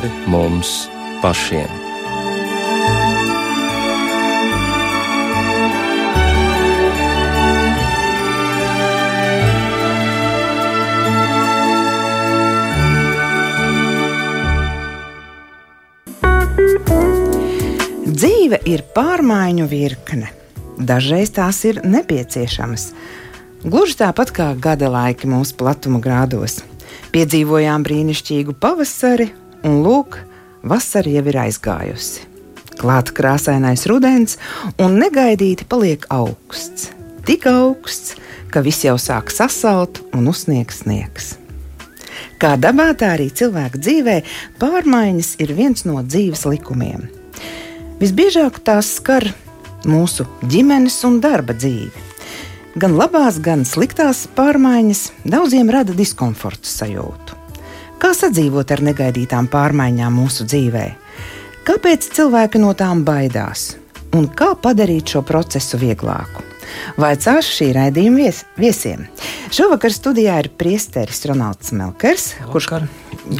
pāri mums pašiem. Dzīve ir pārmaiņu virkne. Dažreiz tās ir nepieciešamas. Gluži tāpat kā gada laiki mūsu platuma grādos. Piedzīvojām brīnišķīgu pavasari, un lūk, vasara jau ir aizgājusi. Klāta krāsainais rudens, un negaidīti paliek augsts. Tik augsts, ka viss jau sāk sasalt un uzsniegs sniegs. Kā dabā, tā arī cilvēka dzīvē pārmaiņas ir viens no dzīves likumiem. Visbiežāk tās skar mūsu ģimenes un darba dzīvi. Gan labās, gan sliktās pārmaiņas daudziem rada diskomforta sajūtu. Kā sadzīvot ar negaidītām pārmaiņām mūsu dzīvē? Kāpēc cilvēki no tām baidās? Un kā padarīt šo procesu vieglāku? Vaicāšu šī raidījuma vies, viesiem. Šovakar studijā ir priesteris Ronalds Melkers, kurš,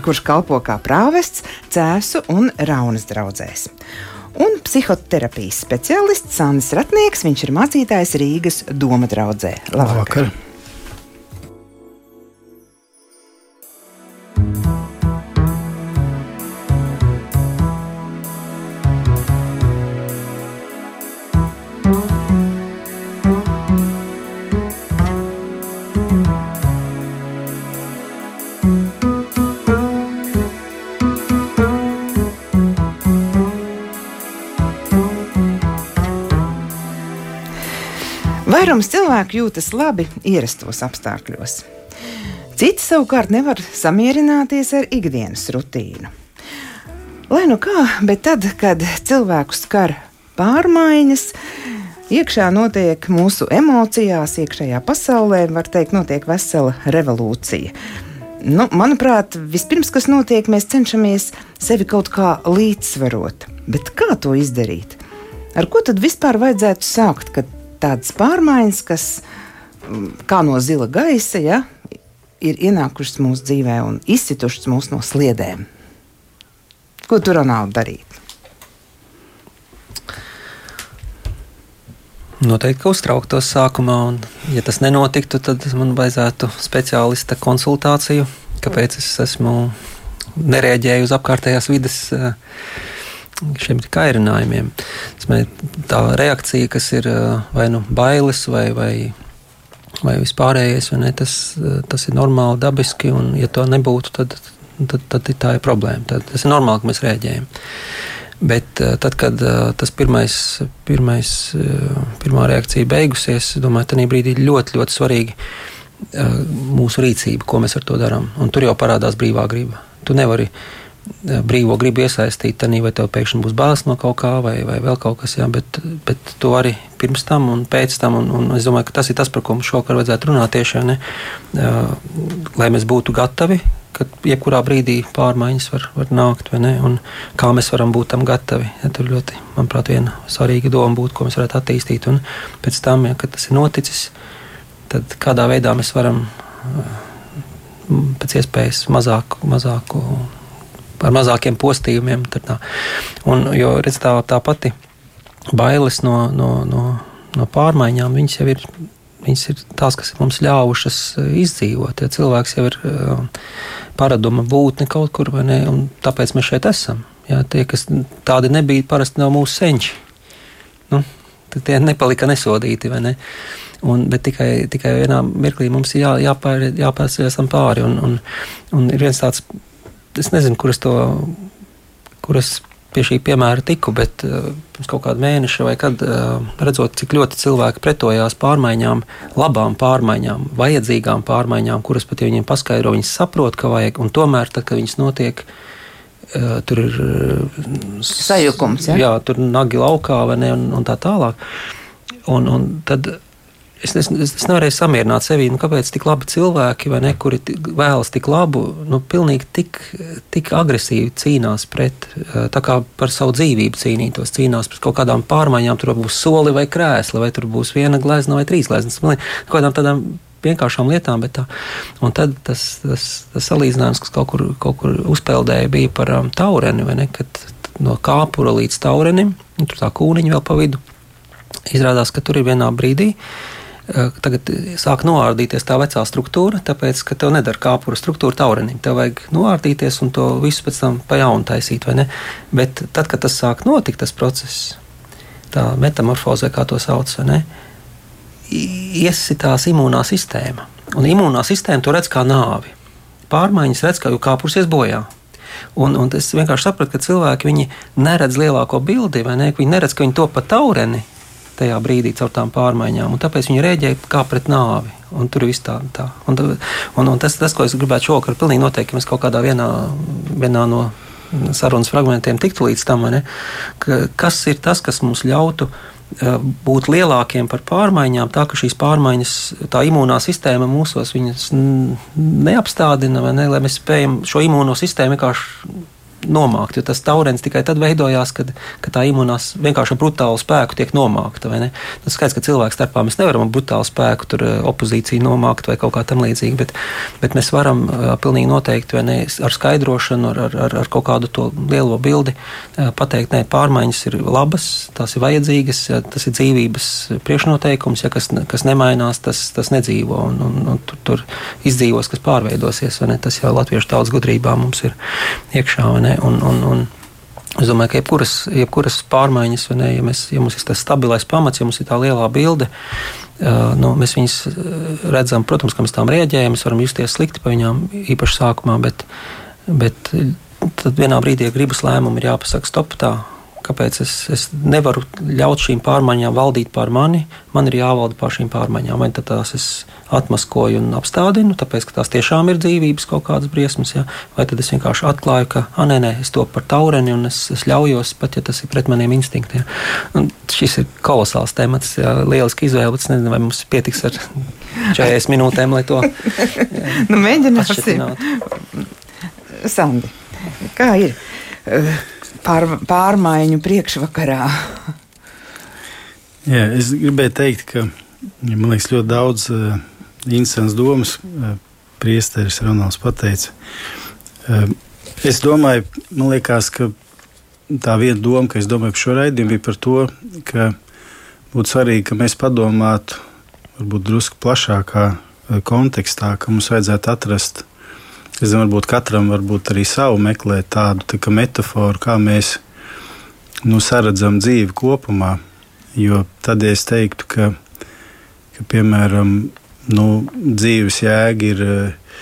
kurš kalpo kā prāvests, cēsu un raunas draudzēs un psihoterapijas speciālists Sandis Ratnieks. Viņš ir mācītājs Rīgas Doma draudzē. Labvakar! Labvakar. Cilvēku jūtas labi ierastos apstākļos. Citi savukārt nevar samierināties ar ikdienas rutīnu. Lai nu kā, bet tad, kad cilvēku skar pārmaiņas, iekšā notiek mūsu emocijās, iekšējā pasaulē, var teikt, notiek vesela revolūcija. Nu, manuprāt, vispirms, kas notiek, mēs cenšamies sevi kaut kā līdzsvarot. Bet kā to izdarīt? Ar ko tad vispār vajadzētu sākt, kad tādas pārmaiņas, kas mm, kā no zila gaisa ja, ir ienākušas mūsu dzīvē un izsitušas mūs no sliedēm. Ko tur nav darīt? Noteikti, ka uztrauktos sākumā, un, ja tas nenotiktu, tad man vajadzētu speciālista konsultāciju, kāpēc es esmu nereaģēju uz apkārtējās vidas uh, šiem kairinājumiem. Tā reakcija, kas ir vai nu bailes vai, vai, vai vispārējais, vai ne, tas, tas ir normāli, dabiski, un ja to nebūtu, tad, tad, tad tā ir problēma. Tad, tas ir normāli, ka mēs rēģējam. Bet tad, kad tas pirmais, pirmais, pirmā reakcija beigusies, es domāju, tā brīdī ļoti, ļoti svarīgi mūsu rīcība, ko mēs ar to darām. Un tur jau parādās brīvā griba. Tu nevari uh, brīvo gribu iesaistīt, tad vai tev pēkšņi būs bāzes no kaut kā, vai, vai vēl kaut kas, jā, bet, bet to arī pirms tam un pēc tam. Un, un es domāju, ka tas ir tas, par ko mums šovakar vajadzētu runāt tieši, ne, lai mēs būtu gatavi, ka jebkurā brīdī pārmaiņas var, var nākt, vai ne, un kā mēs varam būt tam gatavi. Ja, tur ļoti, manuprāt, viena svarīga doma būtu, ko mēs varētu attīstīt, un pēc tam, ja tas ir noticis, tad kādā veidā mēs varam pēc iespējas mazāku, mazāku ar mazākiem postījumiem. Un, jo redz, tā, tā pati bailes no, no, no, no pārmaiņām, viņas jau ir. Viņas ir tās, kas mums ļāvušas eh, izdzīvot. Ja cilvēks jau ir uh, paraduma būtne kaut kur, ne, un tāpēc mēs šeit esam. Ja, tie, kas tādi nebija, parasti nav mūsu senči. Nu, tie nepalika nesodīti. Ne? Un, bet tikai, tikai vienā mirklī mums ir jā, jāpār, jāpārceļas tam pāri. Un, un, un ir viens tāds es nezinu, kur es to, kur es pie šī piemēra tiku, bet uh, pirms kaut kāda mēneša vai kad uh, redzot, cik ļoti cilvēki pretojās pārmaiņām, labām pārmaiņām, vajadzīgām pārmaiņām, kuras pat ja viņiem paskaidro, viņi saprot, ka vajag, un tomēr, tad, kad viņas notiek, uh, tur ir sajukums. Ja? Jā, tur nagi laukā vai ne, un, un tā tālāk. Un, un tad Es, es, es, nevarēju samierināt sevi, nu, kāpēc tik labi cilvēki, ne, kuri vēlas tik labu, nu, pilnīgi tik, tik agresīvi cīnās pret, tā kā par savu dzīvību cīnītos, cīnās pret kaut kādām pārmaiņām, tur būs soli vai krēsli, vai tur būs viena glezna vai trīs gleznas. Kādām tādām vienkāršām lietām, bet tā. Un tad tas, tas, tas salīdzinājums, kas kaut kur, kaut kur uzpeldēja, bija par um, taureni, vai ne? Kad no kāpura līdz taurenim, tur tā kūniņa vēl pa vidu. Izrādās, ka tur ir vienā brīdī. Uh, tagad sāk noārdīties tā vecā struktūra, tāpēc, ka tev nedara kāpura struktūra taurenim. Tev vajag noārdīties un to visu pēc tam pa jaunu taisīt, vai ne? Bet tad, kad tas sāk notikt, tas process, tā metamorfoze, kā to sauc, vai ne? iesitās imūnā sistēma. Un imūnā sistēma to redz kā nāvi. Pārmaiņas redz, kā jau kāpursies bojā. Un, un es vienkārši sapratu, ka cilvēki neredz lielāko bildi, vai ne? Viņi neredz, ka viņi to pa taureni tajā brīdī caur tām pārmaiņām, un tāpēc viņi rēģēja kā pret nāvi. Un tur viss tā, tā. Un, un, un tas, tas, ko es gribētu šovakar, pilnīgi noteikti mēs kaut kādā vienā, vienā no sarunas fragmentiem tiktu līdz tam, ne, ka, kas ir tas, kas mums ļautu Eh, būt lielākiem par pārmaiņām, tā ka šīs pārmaiņas, tā imūnā sistēma mūsos neapstādina, ne, lai mēs spējam šo imūno sistēmu vienkārši nomākt. Jo tas taurens tikai tad veidojās, kad, kad tā imunās vienkārši ar brutālu spēku tiek nomākta. Tas skaidrs, ka cilvēku starpā mēs nevaram ar brutālu spēku tur eh, opozīciju nomākt vai kaut kā tam līdzīga, bet, bet mēs varam uh, pilnīgi noteikti ne, ar skaidrošanu, ar, ar, ar kaut kādu to lielo bildi uh, pateikt, nē, pārmaiņas ir labas, tās ir vajadzīgas, ja, tas ir dzīvības priekšnoteikums, ja kas, kas nemainās, tas, tas nedzīvo un, un, un tur, tur izdzīvos, kas pārveidosies. Tas jau latviešu tautas gudrībā mums ir iekšā. Un, un, un, Es domāju, ka jebkuras, jebkuras pārmaiņas, ne, ja, mēs, ja mums ir tas stabilais pamats, ja mums ir tā lielā bilde, nu, mēs viņus redzam, protams, ka mēs tām reaģējam, mēs varam justies slikti par viņām īpaši sākumā, bet, bet tad vienā brīdī, ja gribas lēmumu, ir jāpasaka, stop, tā kāpēc es, es nevaru ļaut šīm pārmaiņām valdīt pār mani. Man ir jāvalda pār šīm pārmaiņām. Vai tās es atmaskoju un apstādinu, tāpēc ka tās tiešām ir dzīvības kaut kādas briesmas, ja? vai tad es vienkārši atklāju, ka ah, nē, nē, es to par taureni un es, es ļaujos, pat ja tas ir pret maniem instinktiem. Un šis ir kolosāls temats, ja? lieliski izvēle, bet es nezinu, vai mums pietiks ar 40 minūtēm, lai to nu, mēģināsim. Sandi, kā ir? pār, pārmaiņu priekšvakarā. Jā, es gribēju teikt, ka man liekas ļoti daudz interesants domas. Priesteris Ronalds pateica. Es domāju, man liekas, ka tā viena doma, ka es domāju par šo raidījumu, bija par to, ka būtu svarīgi, ka mēs padomātu varbūt drusku plašākā kontekstā, ka mums vajadzētu atrast Es domāju, varbūt katram varbūt arī savu meklēt tādu tā metaforu, kā mēs nu, saredzam dzīvi kopumā. Jo tad ja es teiktu, ka, ka piemēram, nu, dzīves jēga ir eh,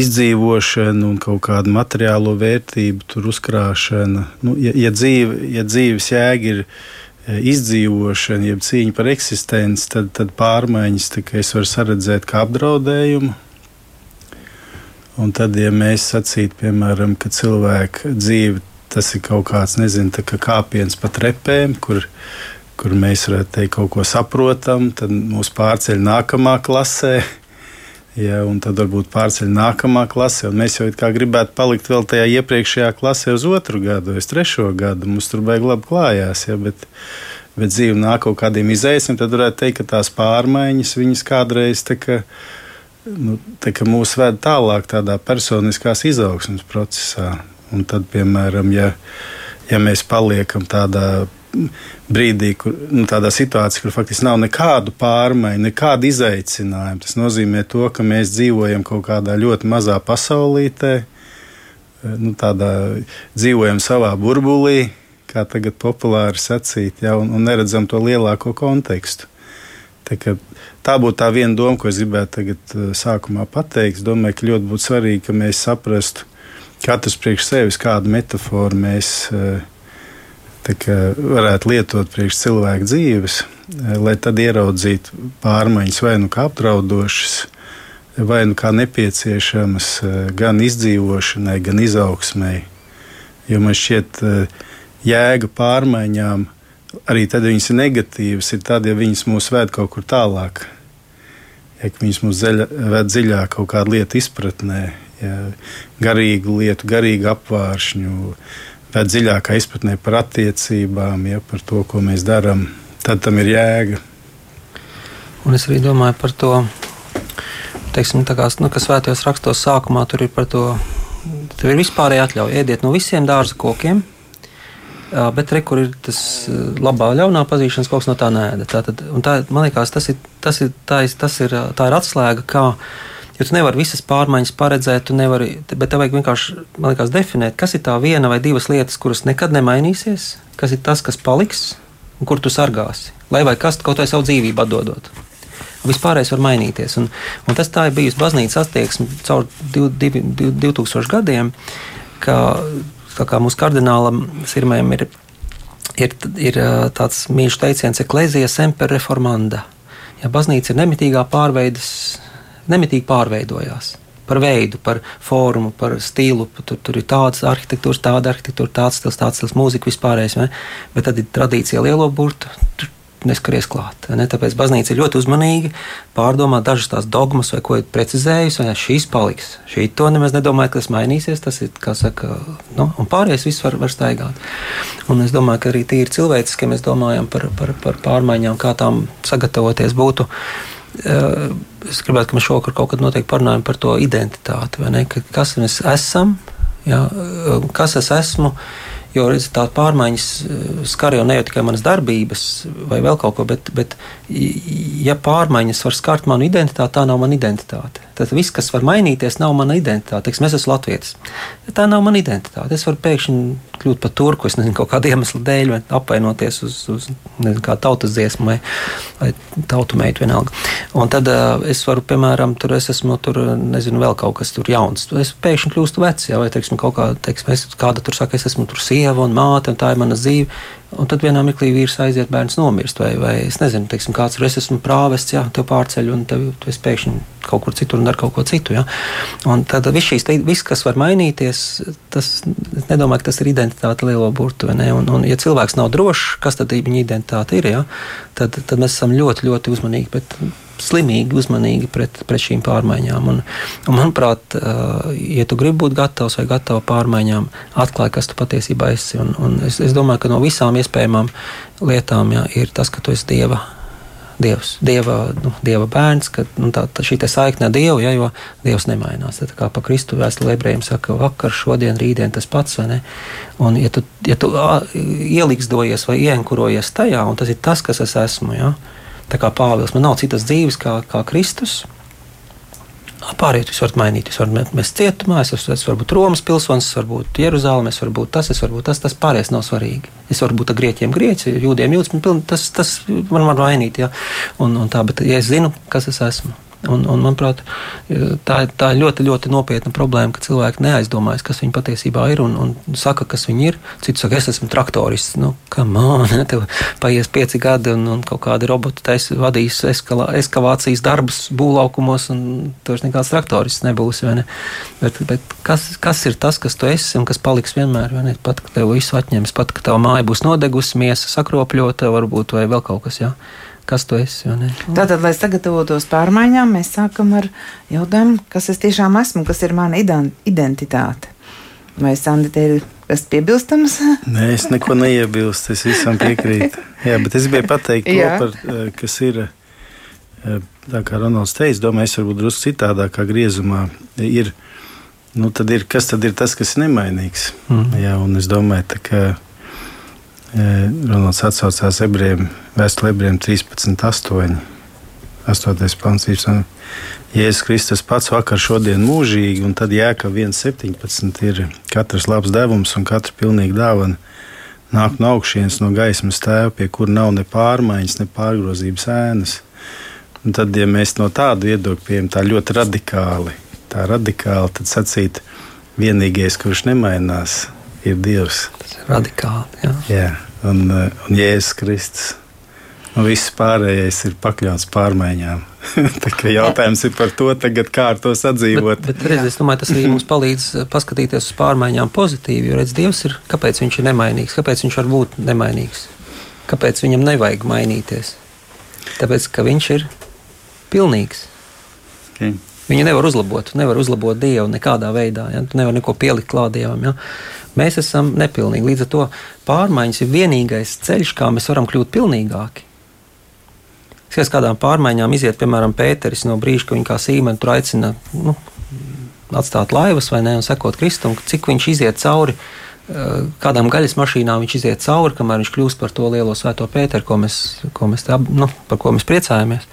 izdzīvošana un kaut kāda materiālo vērtību uzkrāšana. Nu, ja, ja, dzīve, ja dzīves jēga ir eh, izdzīvošana, jeb cīņa par eksistenci, tad, tad pārmaiņas es varu saredzēt kā apdraudējumu. Un tad, ja mēs sacītu, piemēram, ka cilvēka dzīve tas ir kaut kāds, nezinu, kā kāpiens pa trepēm, kur, kur mēs varētu teikt, kaut ko saprotam, tad mūs pārceļ nākamā klasē. Ja, un tad varbūt pārceļ nākamā klasē, mēs jau gribētu palikt vēl tajā iepriekšējā klasē uz otru gadu, vai trešo gadu. Mums tur beigas labi klājās, ja, bet, bet dzīve nāk kaut kādiem izaicinājumiem. Tad varētu teikt, ka tās pārmaiņas viņas kādreiz kā nu, mūs ved tālāk tādā personiskās izaugsmas procesā. Un tad, piemēram, ja, ja mēs paliekam tādā brīdī, kur, nu, tādā situācijā, kur faktiski nav nekādu pārmaiņu, nekādu izaicinājumu, tas nozīmē to, ka mēs dzīvojam kaut kādā ļoti mazā pasaulītē, nu, tādā dzīvojam savā burbulī, kā tagad populāri sacīt, ja, un, un neredzam to lielāko kontekstu. Tā, tā būtu tā viena doma, ko es gribētu tagad uh, sākumā pateikt. Es domāju, ka ļoti būtu svarīgi, ka mēs saprastu katrs priekš sevis, kādu metaforu mēs uh, varētu lietot priekš cilvēku dzīves, uh, lai tad ieraudzītu pārmaiņas vai nu kā apdraudošas, vai nu kā nepieciešamas gan izdzīvošanai, gan izaugsmai. Jo man šķiet, jēga pārmaiņām arī tad, ja viņas ir negatīvas, ir tad, ja viņas mūs ved kaut kur tālāk. Ja viņas mūs zeļa, ved dziļāk kaut kādu lietu izpratnē, ja, garīgu lietu, garīgu apvāršņu, ved dziļākā izpratnē par attiecībām, ja, par to, ko mēs darām, tad tam ir jēga. Un es arī domāju par to teiksim, kā, nu, kas svētajos rakstos sākumā tur ir par to, tur ir vispārēji atļauja ēdiet no visiem dārza kokiem. Bet re, kur ir tas labā, ļaunā pazīšanas, kaut kas no tā nēda. Tā, tad, tā, man liekas, tas ir, tas ir, tā, ir, tas ir, tā ir atslēga, kā, jo tu nevari visas pārmaiņas paredzēt, nevari, bet tev vajag vienkārši, liekas, definēt, kas ir tā viena vai divas lietas, kuras nekad nemainīsies, kas ir tas, kas paliks un kur tu sargāsi, lai vai kas kaut vai savu dzīvību atdodot. Vispārējais var mainīties. Un, un tas tā ir bijusi baznīcas attieksme caur div, div, div, 2000 gadiem, ka kā mūsu kardinālam Sirmējam ir, ir, ir tāds mīļš teiciens, eklezija semper reformanda. Ja baznīca ir nemitīgā pārveidas, nemitīgi pārveidojās par veidu, par formu, par stilu. Tur, tur ir tāds arhitektūrs, tāda arhitektūra, tāds stils, tāds stils, mūzika vispārējais. Bet tad ir tradīcija lielo burtu. Neskaries klāt. Ne? Tāpēc baznīca ir ļoti uzmanīga, pārdomā dažas tās dogmas, vai ko ir precizējusi, vai šīs paliks. Šī to nemaz nedomāja, ka tas mainīsies. Tas ir, kā saka, nu, un pārējais viss var, var staigāt. Un es domāju, ka arī tīri cilvēciski, mēs domājam par, par, par pārmaiņām, kā tām sagatavoties būtu. Eh, es gribētu, ka mēs šovakar kaut kad noteikti parunājam par to identitāti, kas mēs esam, jā, kas es esmu. Jo redz, tā pārmaiņas eh, skar jau ne jau tikai manas darbības vai vēl kaut ko, bet, bet ja pārmaiņas var skart manu identitāti, tā nav mana identitāte. Tad viss, kas var mainīties, nav mana identitāte. Teiksim, es esmu Latvijas. Tā nav mana identitāte. Es varu pēkšņi kļūt par turku, es nezinu, kaut kāda iemesla dēļ, vai apvainoties uz, uz nezinu, tautas dziesmu vai, vai tautu meitu vienalga. Un tad uh, es varu, piemēram, tur es esmu tur, nezinu, vēl kaut kas tur jauns. Es pēkšņi kļūstu vecs, jā, vai, teiksim, kaut kā, teiksim, es, kāda tur saka, es esmu tur sieva un māte, un tā ir mana dzīve. Un tad vienā mirklī vīrs aiziet, bērns nomirst. Vai, vai es nezinu, teiksim, kāds ir. Es esmu prāvests, jā, te pārceļ, un tev, tu esi pēkšņi kaut kur citur un dari kaut ko citu. Jā. Un tad viss, šīs, viss, kas var mainīties, tas nedomāju, ka tas ir identitāte lielo burtu. Un, un, ja cilvēks nav drošs, kas tad viņa identitāte ir, jā, tad, tad mēs esam ļoti, ļoti uzmanīgi. Bet, slimīgi, uzmanīgi pret, pret šīm pārmaiņām. Un, un manuprāt, ja tu gribi būt gatavs vai gatava pārmaiņām, atklāj, kas tu patiesībā esi. Un, un es, es domāju, ka no visām iespējamām lietām jā, ir tas, ka tu esi Dieva. Dievs, dieva, nu, dieva bērns, ka nu, tā, tā šī saikne ar Dievu, ja, jo Dievs nemainās. Tā kā pa Kristu vēstulē ebrejiem saka, vakar, šodien, rītdien tas pats, vai ne? Un, ja tu, ja tu ieliksdojies vai ienkurojies tajā, un tas ir tas, kas es esmu, ja, Tā kā Pāvils, man nav citas dzīves kā, kā Kristus. Pārējie jūs varat mainīt. Jūs varat mest cietumā, es, es, es varu būt Romas pilsonis, es varu būt Jeruzalem, es varu būt tas, es varu būt tas, tas pārējais nav svarīgi. Es varu būt grieķiem, grieķiem, jūdiem, jūdiem, tas, tas man var mainīt. Ja? Un, un tā, bet ja es zinu, kas es esmu, Un, un, manuprāt, tā, tā ir ļoti, ļoti nopietna problēma, ka cilvēki neaizdomājas, kas viņi patiesībā ir un, un saka, kas viņi ir. Cits saka, es esmu traktorists. Nu, man, tev paies pieci gadi un, un kaut kādi roboti taisa, vadīs eskalā, eskavācijas darbus būvlaukumos, un tu vairs nekāds traktorists nebūsi. Ne? Bet, bet kas, kas ir tas, kas tu esi un kas paliks vienmēr? Pat, ka tev visu atņems, pat, ka tava māja būs nodegusi, miesa sakropļota, varbūt vai vēl kaut kas. Jā kas tu esi. Tātad, lai sagatavotos pārmaiņām, mēs sākam ar jautājumu, kas es tiešām esmu, kas ir mana identitāte. Vai Sandra ir kas piebilstams? Nē, es neko neiebilstu, es visam piekrītu. Jā, bet es gribēju pateikt to, par, eh, kas ir. Eh, tā kā Ronalds teica, domāju, es varbūt drusku citādākā griezumā ir. Nu, tad ir, kas tad ir tas, kas ir nemainīgs? Mm. Jā, un es domāju, ka Ronalds atsaucās ebrejiem, vēstulē ebrejiem 13.8. 8. pāns Jēzus Kristus pats vakar, šodien mūžīgi, un tad jēka 1,17 ir katrs labs devums un katra pilnīga dāvana nāk no augšienes, no gaismas tēva, pie kura nav ne pārmaiņas, ne pārgrozības ēnas. Un tad, ja mēs no tādu viedokļa pieejam tā ļoti radikāli, tā radikāli, tad sacīt, vienīgais, kurš nemainās, ir Dievs. Tas ir radikāli. Jā, jā un, eh, un Jēzus Kristus. Un viss pārējais ir pakļauts pārmaiņām. Jautājums ir par to, tagad, kā ar to sadzīvot. Bet, bet redz, es domāju, tas arī mums palīdz eh, paskatīties uz pārmaiņām pozitīvi. Jo redz, Dievs ir, kāpēc viņš ir nemainīgs, kāpēc viņš var būt nemainīgs, kāpēc viņam nevajag mainīties. Tāpēc, ka viņš ir pilnīgs. Okay. Viņu nevar uzlabot. Tu nevari uzlabot Dievu nekādā veidā. Ja? Tu nevari neko pielikt klāt Dievam. Ja? Mēs esam nepilnīgi. Līdz ar to pārmaiņas ir vienīgais ceļš, kā mēs varam kļūt pilnīgāki. Skaties, kādām pārmaiņām iziet, piemēram, Pēteris no brīža, kad viņa kā sīmeni tur aicina nu, atstāt laivas vai ne un sekot Kristum, cik viņš iziet cauri. Eh, kādām gaļas mašīnām viņš iziet cauri, kamēr viņš kļūst par to lielo svēto Pēteru, ko mēs, ko mēs, tā, nu, par ko mēs priecājamies.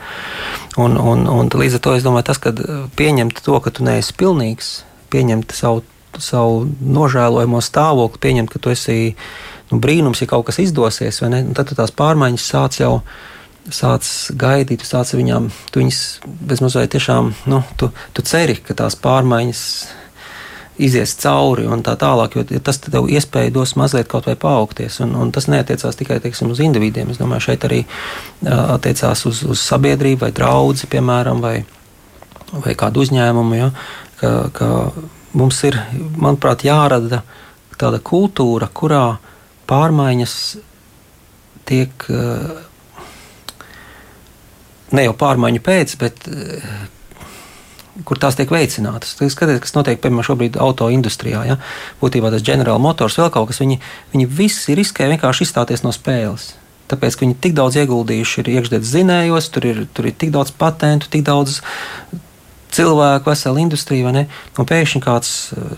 Un, un, un līdz ar to es domāju, tas, ka pieņemt to, ka tu neesi pilnīgs, pieņemt savu, savu nožēlojamo stāvokli, pieņemt, ka tu esi nu, brīnums, ja kaut kas izdosies, ne, tad tās pārmaiņas sāc jau sāc gaidīt, tu sāc viņām, tu viņas bezmazliet tiešām, nu, tu, tu ceri, ka tās pārmaiņas izies cauri un tā tālāk, jo tas tev iespēju dos mazliet kaut vai paaugties. Un, un tas neatiecās tikai teiksim, uz individiem. Es domāju, šeit arī uh, attiecās uz, uz sabiedrību vai draugu, piemēram, vai, vai kādu uzņēmumu. Ja, ka, ka mums ir, manuprāt, jārada tāda kultūra, kurā pārmaiņas tiek. Uh, ne jau pārmaiņu pēc, bet kur tās tiek veicinātas. Skatieties, kas notiek piemēram šobrīd auto industrijā. Ja? Būtībā tas General Motors vēl kaut kas, viņi, viņi visi riskē vienkārši izstāties no spēles. Tāpēc, ka viņi tik daudz ieguldījuši ir iekšzemes zinējos, tur ir, tur ir tik daudz patentu, tik daudz cilvēku, vesela industrija. Un pēkšņi kāds,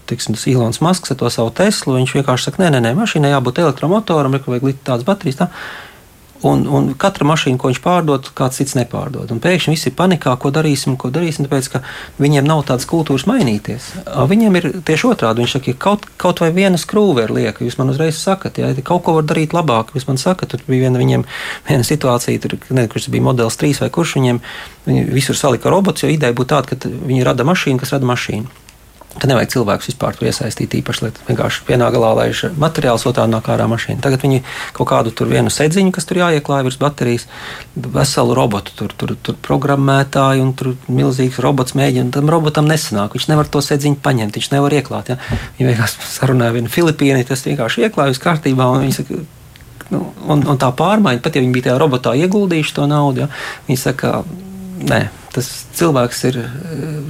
tiksim, tas Ilons Masks ar to savu Teslu, viņš vienkārši saka, nē, nē, nē mašīnai jābūt elektromotoram, ir vajag tādas baterijas. Tā. Un, un katra mašīna, ko viņš pārdod, kāds cits nepārdod. Un pēkšņi visi ir panikā, ko darīsim, ko darīsim, tāpēc ka viņiem nav tādas kultūras mainīties. Viņiem ir tieši otrādi. Viņš saka, ja kaut, kaut vai viena skrūve ir lieka, jūs man uzreiz sakat, ja kaut ko var darīt labāk. Jūs man sakat, tur bija viena, viņiem, viena situācija, tur, ne, kurš bija modelis 3 vai kurš viņiem visur salika robots, jo ideja būtu tāda, ka viņi rada mašīnu, kas rada mašīnu. Tad nevajag cilvēkus vispār iesaistīt. Īpaši, lai vienkārši vienā galā laiž materiāls, otrā nāk ārā mašīna. Tagad viņi kaut kādu tur vienu sēdziņu, kas tur jāieklāj virs baterijas, veselu robotu, tur, tur, tur programmētāju un tur milzīgs robots mēģina. Tam robotam nesanāk. Viņš nevar to sēdziņu paņemt, viņš nevar ieklāt. Ja? Viņi vienkārši sarunāja vienu Filipīnu, tas vienkārši ieklāj uz kārtībā. Nu, un, un tā pārmaiņa, pat ja viņi bija tajā robotā ieguldījuši to naudu, ja, viņi saka, nē, tas cilvēks ir eh,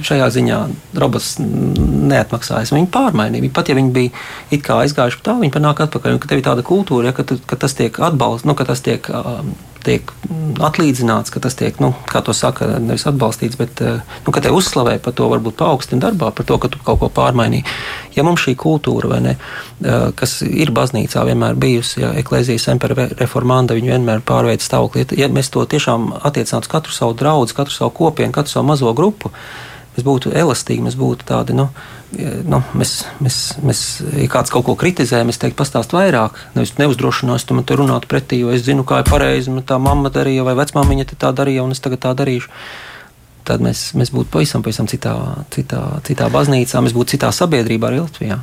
šajā ziņā robots neatmaksājas. Viņi pārmainīja. Pat ja viņi bija aizgājuši tālu, viņi panāk atpakaļ. Un, ka tev ir tāda kultūra, ja, ka, tu, ka tas tiek atbalstīts, nu, ka tas tiek tiek atlīdzināts, ka tas tiek, nu, kā to saka, nevis atbalstīts, bet eh, nu, ka te uzslavē par to, varbūt paaugstina darbā, par to, ka tu kaut ko pārmainīji. Ja mums šī kultūra, ne, eh, kas ir baznīcā vienmēr bijusi, ja eklezijas empera reformanda, viņi vienmēr pārveic stāvokli, ja mēs to tiešām attiecinātu uz katru savu draugu, katru savu kopienu, katru savu mazo grupu, mēs būtu elastīgi, mēs būtu tādi, nu, nu, mēs, mēs, mēs, ja kāds kaut ko kritizē, mēs teiktu, pastāst vairāk. Nevis neuzdrošinās, tu man te runāt pretī, jo es zinu, kā ir pareizi, man tā mamma darīja, vai vecmāmiņa tā darīja, un es tagad tā darīšu. Tad mēs, mēs būtu pavisam, pavisam citā, citā, citā baznīcā, mēs būtu citā sabiedrībā arī Latvijā.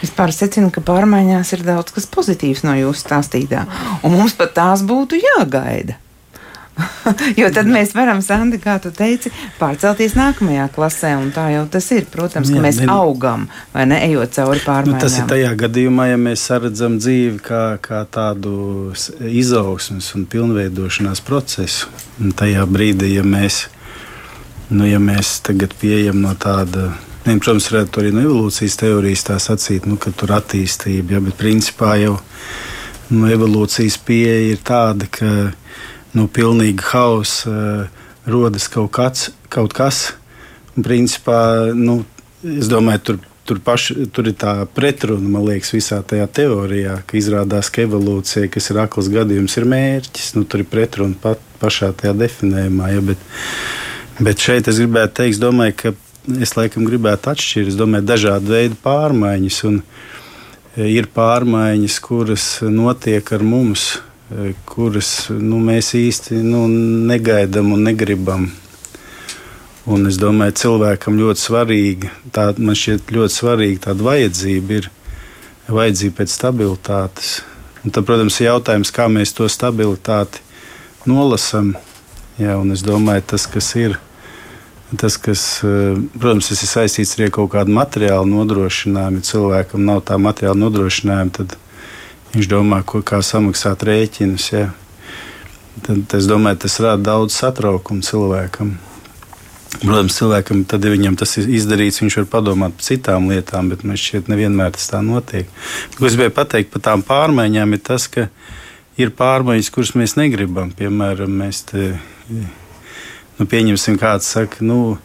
Vispār secinu, ka pārmaiņās ir daudz kas pozitīvs no jūsu stāstītā, un mums pat tās būtu jāgaida. jo tad mēs varam, Sandi, kā tu teici, pārcelties nākamajā klasē. Tā jau tas ir. Protams, ka Jā, mēs ne, augam, vai ne, ejot cauri pārmaiņām. Nu, tas ir tajā gadījumā, ja mēs redzam dzīvi kā, kā tādu izaugsmes un pilnveidošanās procesu. Un tajā brīdī, ja mēs, nu, ja mēs tagad pieejam no tāda. Ne, protams, varētu arī no evolūcijas teorijas tā sacīt, nu, ka tur ir attīstība, ja, bet principā jau nu, evolūcijas pieeja ir tāda, ka no nu, pilnīga hausa uh, rodas kaut, kāds, kaut kas. Un, principā, nu, es domāju, tur, tur, paš, tur ir tā pretruna, man liekas, visā tajā teorijā, ka izrādās, ka evolūcija, kas ir akls gadījums, ir mērķis. Nu, tur ir pretruna pat pašā tajā definējumā. Ja, bet, bet šeit es gribētu teikt, domāju, ka es laikam gribētu atšķirt. Es domāju, dažādu veidu pārmaiņas. Un, e, ir pārmaiņas, kuras notiek ar mums, kuras nu, mēs īsti nu, negaidām un negribam. Un es domāju, cilvēkam ļoti svarīgi, tā, man šķiet ļoti svarīga tāda vajadzība ir vajadzība pēc stabilitātes. Un tad, protams, ir jautājums, kā mēs to stabilitāti nolasam. Jā, un es domāju, tas, kas ir, tas, kas, protams, tas ir saistīts ar kaut kādu materiālu nodrošinājumu. Ja cilvēkam nav tā materiāla nodrošinājuma, tad Viņš domā, ko, kā samaksāt rēķinus. Ja. Tad es domāju, tas rada daudz satraukumu cilvēkam. Protams, cilvēkam, tad, ja viņam tas ir izdarīts, viņš var padomāt par citām lietām, bet man šķiet, nevienmēr tas tā notiek. Ko es gribēju pateikt par tām pārmaiņām, ir tas, ka ir pārmaiņas, kuras mēs negribam. Piemēram, mēs Nu, pieņemsim, kāds saka, nu,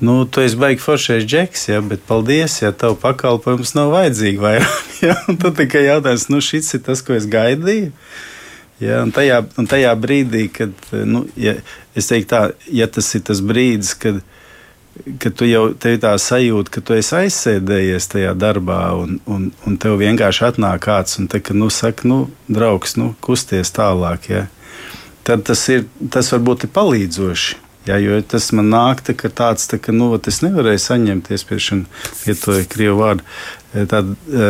nu, tu esi baigi foršais džeks, ja, bet paldies, ja tev pakalpojums nav vajadzīgi vairāk. Ja, tad tikai jautājums, nu, šis ir tas, ko es gaidīju. Ja, un, tajā, un tajā brīdī, kad nu, ja, es teiktu, tā, ja tas ir tas brīdis, kad, kad tu jau tev tā sajūta, ka tu esi aizsēdējies tajā darbā, un, un, un tev vienkārši atnāk kāds un te, ka, nu, saka, nu, draugs, nu, kusties tālāk. Ja, tad tas, ir, tas varbūt ir palīdzoši. Jā, jo tas man nāk tā, tāds, tā, ka nu, es nevarēju saņemties pie šiem lietoja krievu vārdu. E, tad, e,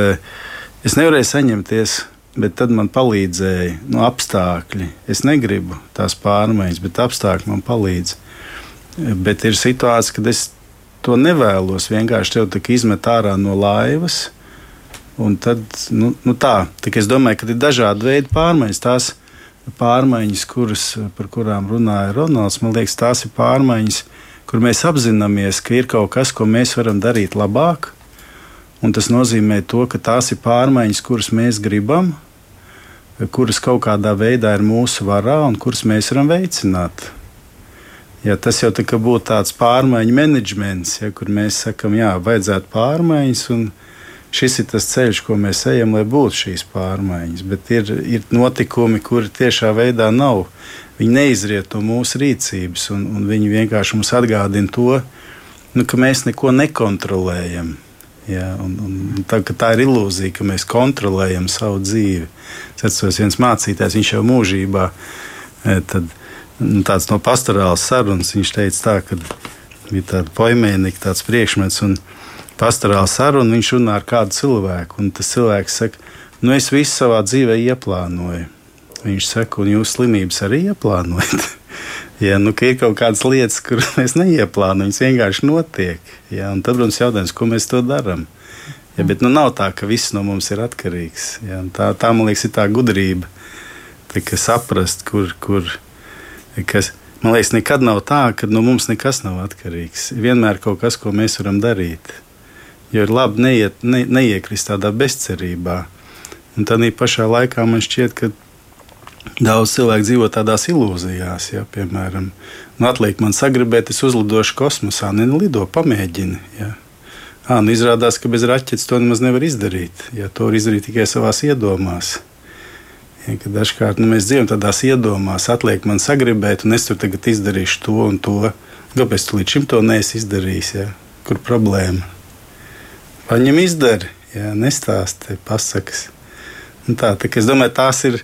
es nevarēju saņemties, bet tad man palīdzēja nu, apstākļi. Es negribu tās pārmaiņas, bet apstākļi man palīdz. E, bet ir situācija, kad es to nevēlos. Vienkārši tev izmet ārā no laivas. Un tad, nu, nu tā, tā es domāju, ka ir dažādi veidi pārmaiņas. Tās pārmaiņas, kuras, par kurām runāja Ronalds, man liekas, tās ir pārmaiņas, kur mēs apzināmies, ka ir kaut kas, ko mēs varam darīt labāk. Un tas nozīmē, to, ka tās ir pārmaiņas, kuras mēs gribam, kuras kaut kādā veidā ir mūsu varā un kuras mēs varam veicināt. Ja, tas jau tā būtu tāds pārmaiņu menedžments, ja, kur mēs sakām, jā, vajadzētu pārmaiņas. Un, šis ir tas ceļš, ko mēs ejam, lai būtu šīs pārmaiņas. Bet ir, ir notikumi, kuri tiešā veidā nav. Viņi neizriet no mūsu rīcības, un, un viņi vienkārši mums atgādina to, nu, ka mēs neko nekontrolējam. Ja, un, un tā, tā ir ilūzija, ka mēs kontrolējam savu dzīvi. Es atceros, viens mācītājs, viņš jau mūžībā e, tad, nu, tāds no pastorālas sarunas, viņš teica tā, ka bija tāda poimēnika, tāds priekšmets. Un, pastorāla saruna, viņš runā ar kādu cilvēku. Un tas cilvēks saka, nu es visu savā dzīvē ieplānoju. Viņš saka, un jūs slimības arī ieplānojat. ja, nu, ir kaut kādas lietas, kuras mēs neieplānojam, viņas vienkārši notiek. Ja, tad, protams, jautājums, ko mēs to darām. Ja, bet nu, nav tā, ka viss no mums ir atkarīgs. Ja, tā, tā, man liekas, ir tā gudrība, tā, ka saprast, kur, kur kas. Man liekas, nekad nav tā, ka no mums nekas nav atkarīgs. Vienmēr kaut kas, ko mēs varam darīt. Jo ir labi neiet, ne, neiekrist tādā bezcerībā. Un tad pašā laikā man šķiet, ka daudz cilvēku dzīvo tādās ilūzijās. Ja, piemēram, nu, atliek man sagribēt, es uzlidošu kosmosā, nelido, pamēģini. Ja. À, nu izrādās, ka bez raķetes to nemaz nevar izdarīt. Ja, to var izdarīt tikai savā iedomās. Ja, dažkārt nu, mēs dzīvojam tādās iedomās, atliek man sagribēt, un es tur tagad izdarīšu to un to. Kāpēc tu līdz šim to neesi izdarījis? Ja? Kur problēma? Paņem izdari, jā, nestāsti pasakas. Un tā, tā, es domāju, tās ir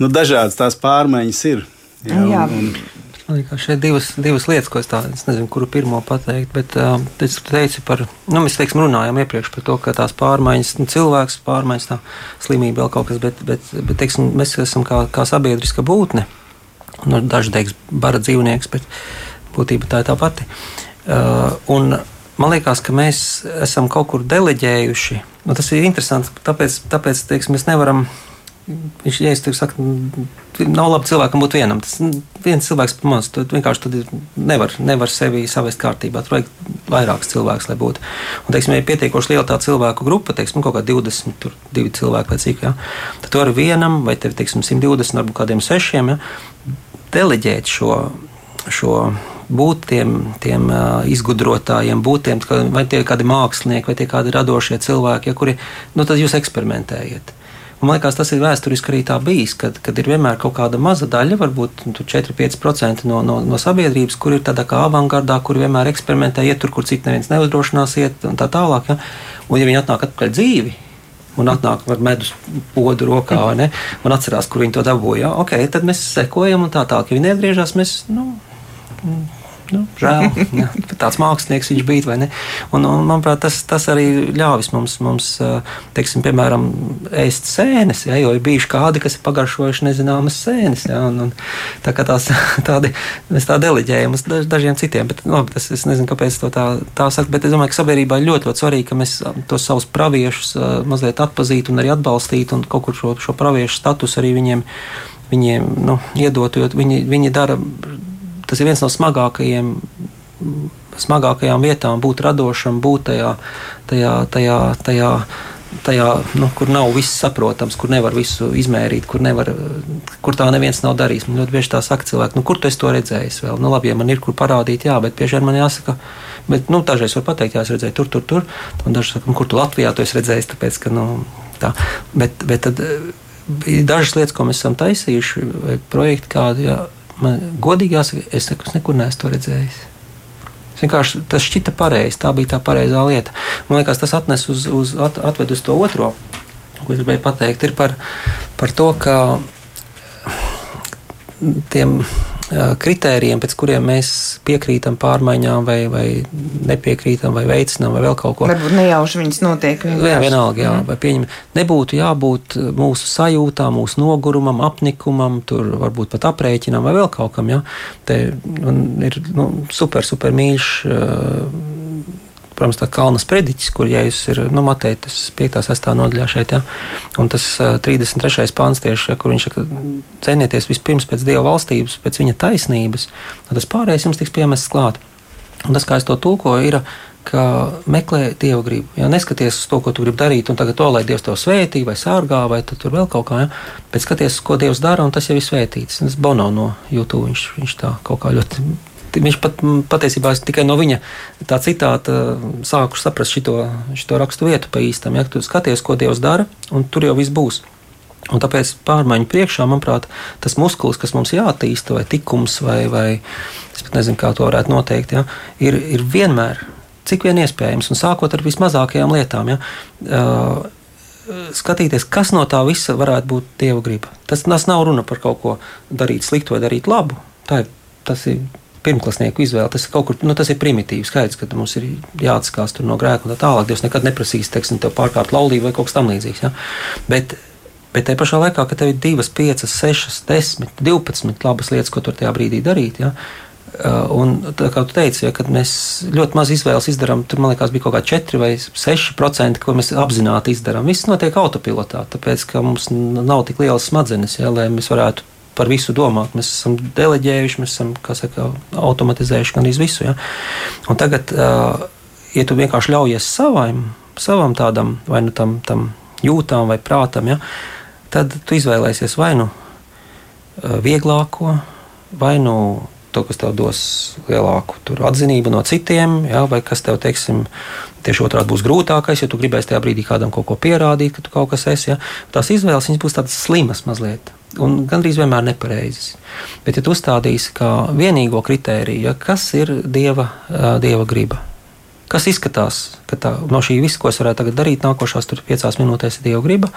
nu, dažādas tās pārmaiņas. Ir, jā, jā. Un, un, Man liekas, šeit divas, divas lietas, ko es tādu nezinu, kuru pirmo pateikt. Bet uh, es teicu par, nu, mēs teiksim, runājām iepriekš par to, ka tās pārmaiņas, nu, cilvēks pārmaiņas, tā slimība vēl kaut kas, bet, bet, bet teiksim, mēs esam kā, kā sabiedriska būtne. Nu, daži teiks, bara dzīvnieks, bet būtībā tā ir tā pati. Uh, un, man liekas, ka mēs esam kaut kur deleģējuši. Nu, tas ir interesanti, tāpēc, tāpēc teiksim, mēs nevaram. Viņš ja es saku, nav labi cilvēkam būt vienam. Tas viens cilvēks pamaz, tu vienkārši nevar, nevar sevi savest kārtībā. Tur vajag vairākus cilvēkus, lai būtu. Un, teiksim, ja ir pietiekoši liela tā cilvēku grupa, teiksim, kaut kā 20, tur divi cilvēki vai cik, ja, tad tu vari vienam vai tev, teiksim, 120, varbūt kādiem sešiem, ja, deleģēt šo, šo būt tiem, tiem izgudrotājiem, būt tiem, vai tie kādi mākslinieki, vai tie kādi radošie cilvēki, ja, kuri, nu, tad jūs eksperimentējiet. Un, man liekas, tas ir vēsturiski arī tā bijis, kad, kad ir vienmēr kaut kāda maza daļa, varbūt 4-5% no, no, no sabiedrības, kur ir tāda kā avangardā, kur vienmēr eksperimentē, iet tur, kur citu neviens neuzdrošinās iet un tā tālāk. Ja? Un, ja viņi atnāk atpakaļ dzīvi, un atnāk ar medus podu rokā, ne, un atcerās, kur viņi to dabūja. Ok, tad mēs sekojam, un tā tālāk, ja viņi neatgriežas, mēs. Nu, Nu, žēl, jā, tāds mākslinieks viņš bija. Un, un, manuprāt, tas, tas arī ļāvis mums, mums teiksim, piemēram, ēst sēnes. Jā, jo ir bijuši kādi, kas ir pagaršojuši nezināmas sēnes. Jā, un, un, tā kā tās, tādi, mēs tā deleģējam uz dažiem citiem. Bet, labi, tas, es nezinu, kāpēc to tā, tā saka, bet es domāju, ka sabiedrībā ir ļoti, ļoti svarīgi, ka mēs tos savus praviešus mazliet atpazītu un arī atbalstītu un kaut kur šo, šo praviešu statusu arī viņiem, viņiem nu, iedot, jo viņi, viņi dara tas ir viens no smagākajiem. Smagākajām vietām būt radošam, būt tajā, tajā, tajā, tajā tajā, nu, kur nav viss saprotams, kur nevar visu izmērīt, kur, nevar, kur tā neviens nav darījis. Man ļoti bieži tā saka cilvēki, nu, kur tu to redzējis vēl? Nu, labi, ja man ir kur parādīt, jā, bet bieži vien man jāsaka, bet nu, dažreiz var pateikt, jā, es redzēju tur, tur, tur. Un daži saka, nu, kur tu Latvijā to esi redzējis, tāpēc, ka, nu, tā. Bet, bet tad bija dažas lietas, ko mēs esam taisījuši, vai projekti kādi, jā, man godīgi jāsaka, es nekur neesmu redzējis. Vienkārši tas šķita pareizi, tā bija tā pareizā lieta. Man liekas, tas atnes uz, uz, at, atved uz to otro, ko es gribēju pateikt, ir par, par to, ka tiem kritērijiem, pēc kuriem mēs piekrītam pārmaiņām, vai, vai nepiekrītam, vai veicinām, vai vēl kaut ko. Varbūt nejauši viņas notiek. Jā, vienalga, jā, mm. vai pieņem. Nebūtu jābūt mūsu sajūtām, mūsu nogurumam, apnikumam, tur varbūt pat aprēķinam, vai vēl kaut kam. Jā. Te ir nu, super, super mīļš. Uh, protams, tā kalna sprediķis, kur jēzus ir nu, matētas 5. 6. nodaļā šeit. Ja? Un tas 33. pāns tieši, ja, kur viņš saka, cenieties vispirms pēc Dieva valstības, pēc viņa taisnības, tad tas pārējais jums tiks piemests klāt. Un tas, kā es to tulkoju, ir, ka meklē dievu gribu. Ja neskaties uz to, ko tu gribi darīt, un tagad to, lai Dievs tev svētī vai sārgā, vai tur vēl kaut kā, ja? bet skaties, ko Dievs dara, un tas jau ir svētīts. Tas Bono no YouTube viņš, viņš tā kaut kā ļoti viņš pat patiesībā tikai no viņa tā citāta sāku saprast šo, šo rakstu vietu pa īstam. Ja tu skaties, ko Dievs dara, un tur jau viss būs. Un tāpēc pārmaiņu priekšā, manuprāt, tas muskulis, kas mums jāattīsta, vai tikums, vai, vai es pat nezinu, kā to varētu noteikt, ja, ir, ir vienmēr, cik vien iespējams, un sākot ar vismazākajām lietām. Ja, uh, skatīties, kas no tā visa varētu būt dieva griba. Tas, tas nav runa par kaut ko darīt sliktu vai darīt labu. Tā ir, tas ir pirmklasnieku izvēle. Tas ir kaut kur, nu, tas ir primitīvs skaidrs, ka mums ir jāatskās no grēka un tā tālāk. Dievs nekad neprasīs, teiksim, tev pārkāpt laulību vai kaut kas tamlīdzīgs. Ja? Bet, bet tajā pašā laikā, kad tev ir 2, 5, 6, 10, 12 labas lietas, ko tur tajā brīdī darīt. Ja? Uh, un, kā tu teici, ja, kad mēs ļoti maz izvēles izdarām, tur man liekas, bija kaut kādi 4 vai 6%, ko mēs apzināti izdarām. Viss notiek autopilotā, tāpēc ka mums nav tik lielas smadzenes, ja, lai mēs varētu par visu domāt. Mēs esam deleģējuši, mēs esam saka, automatizējuši gan visu. Ja? Un tagad, ja tu vienkārši ļaujies savam, savam tādam vai nu tam, tam jūtām vai prātam, ja? tad tu izvēlēsies vai nu vieglāko, vai nu to, kas tev dos lielāku atzinību no citiem, ja, vai kas tev, teiksim, tieši otrādi būs grūtākais, ja tu gribēsi tajā brīdī kādam kaut ko pierādīt, ka tu kaut kas esi. Ja. Tās izvēles būs tādas slimas mazliet un gandrīz vienmēr nepareizas. Bet, ja tu uzstādīsi kā vienīgo kritēriju, ja, kas ir dieva, dieva griba, kas izskatās, ka tā, no šī visa, ko es varētu darīt, nākošās piecās minūtēs ir dieva griba,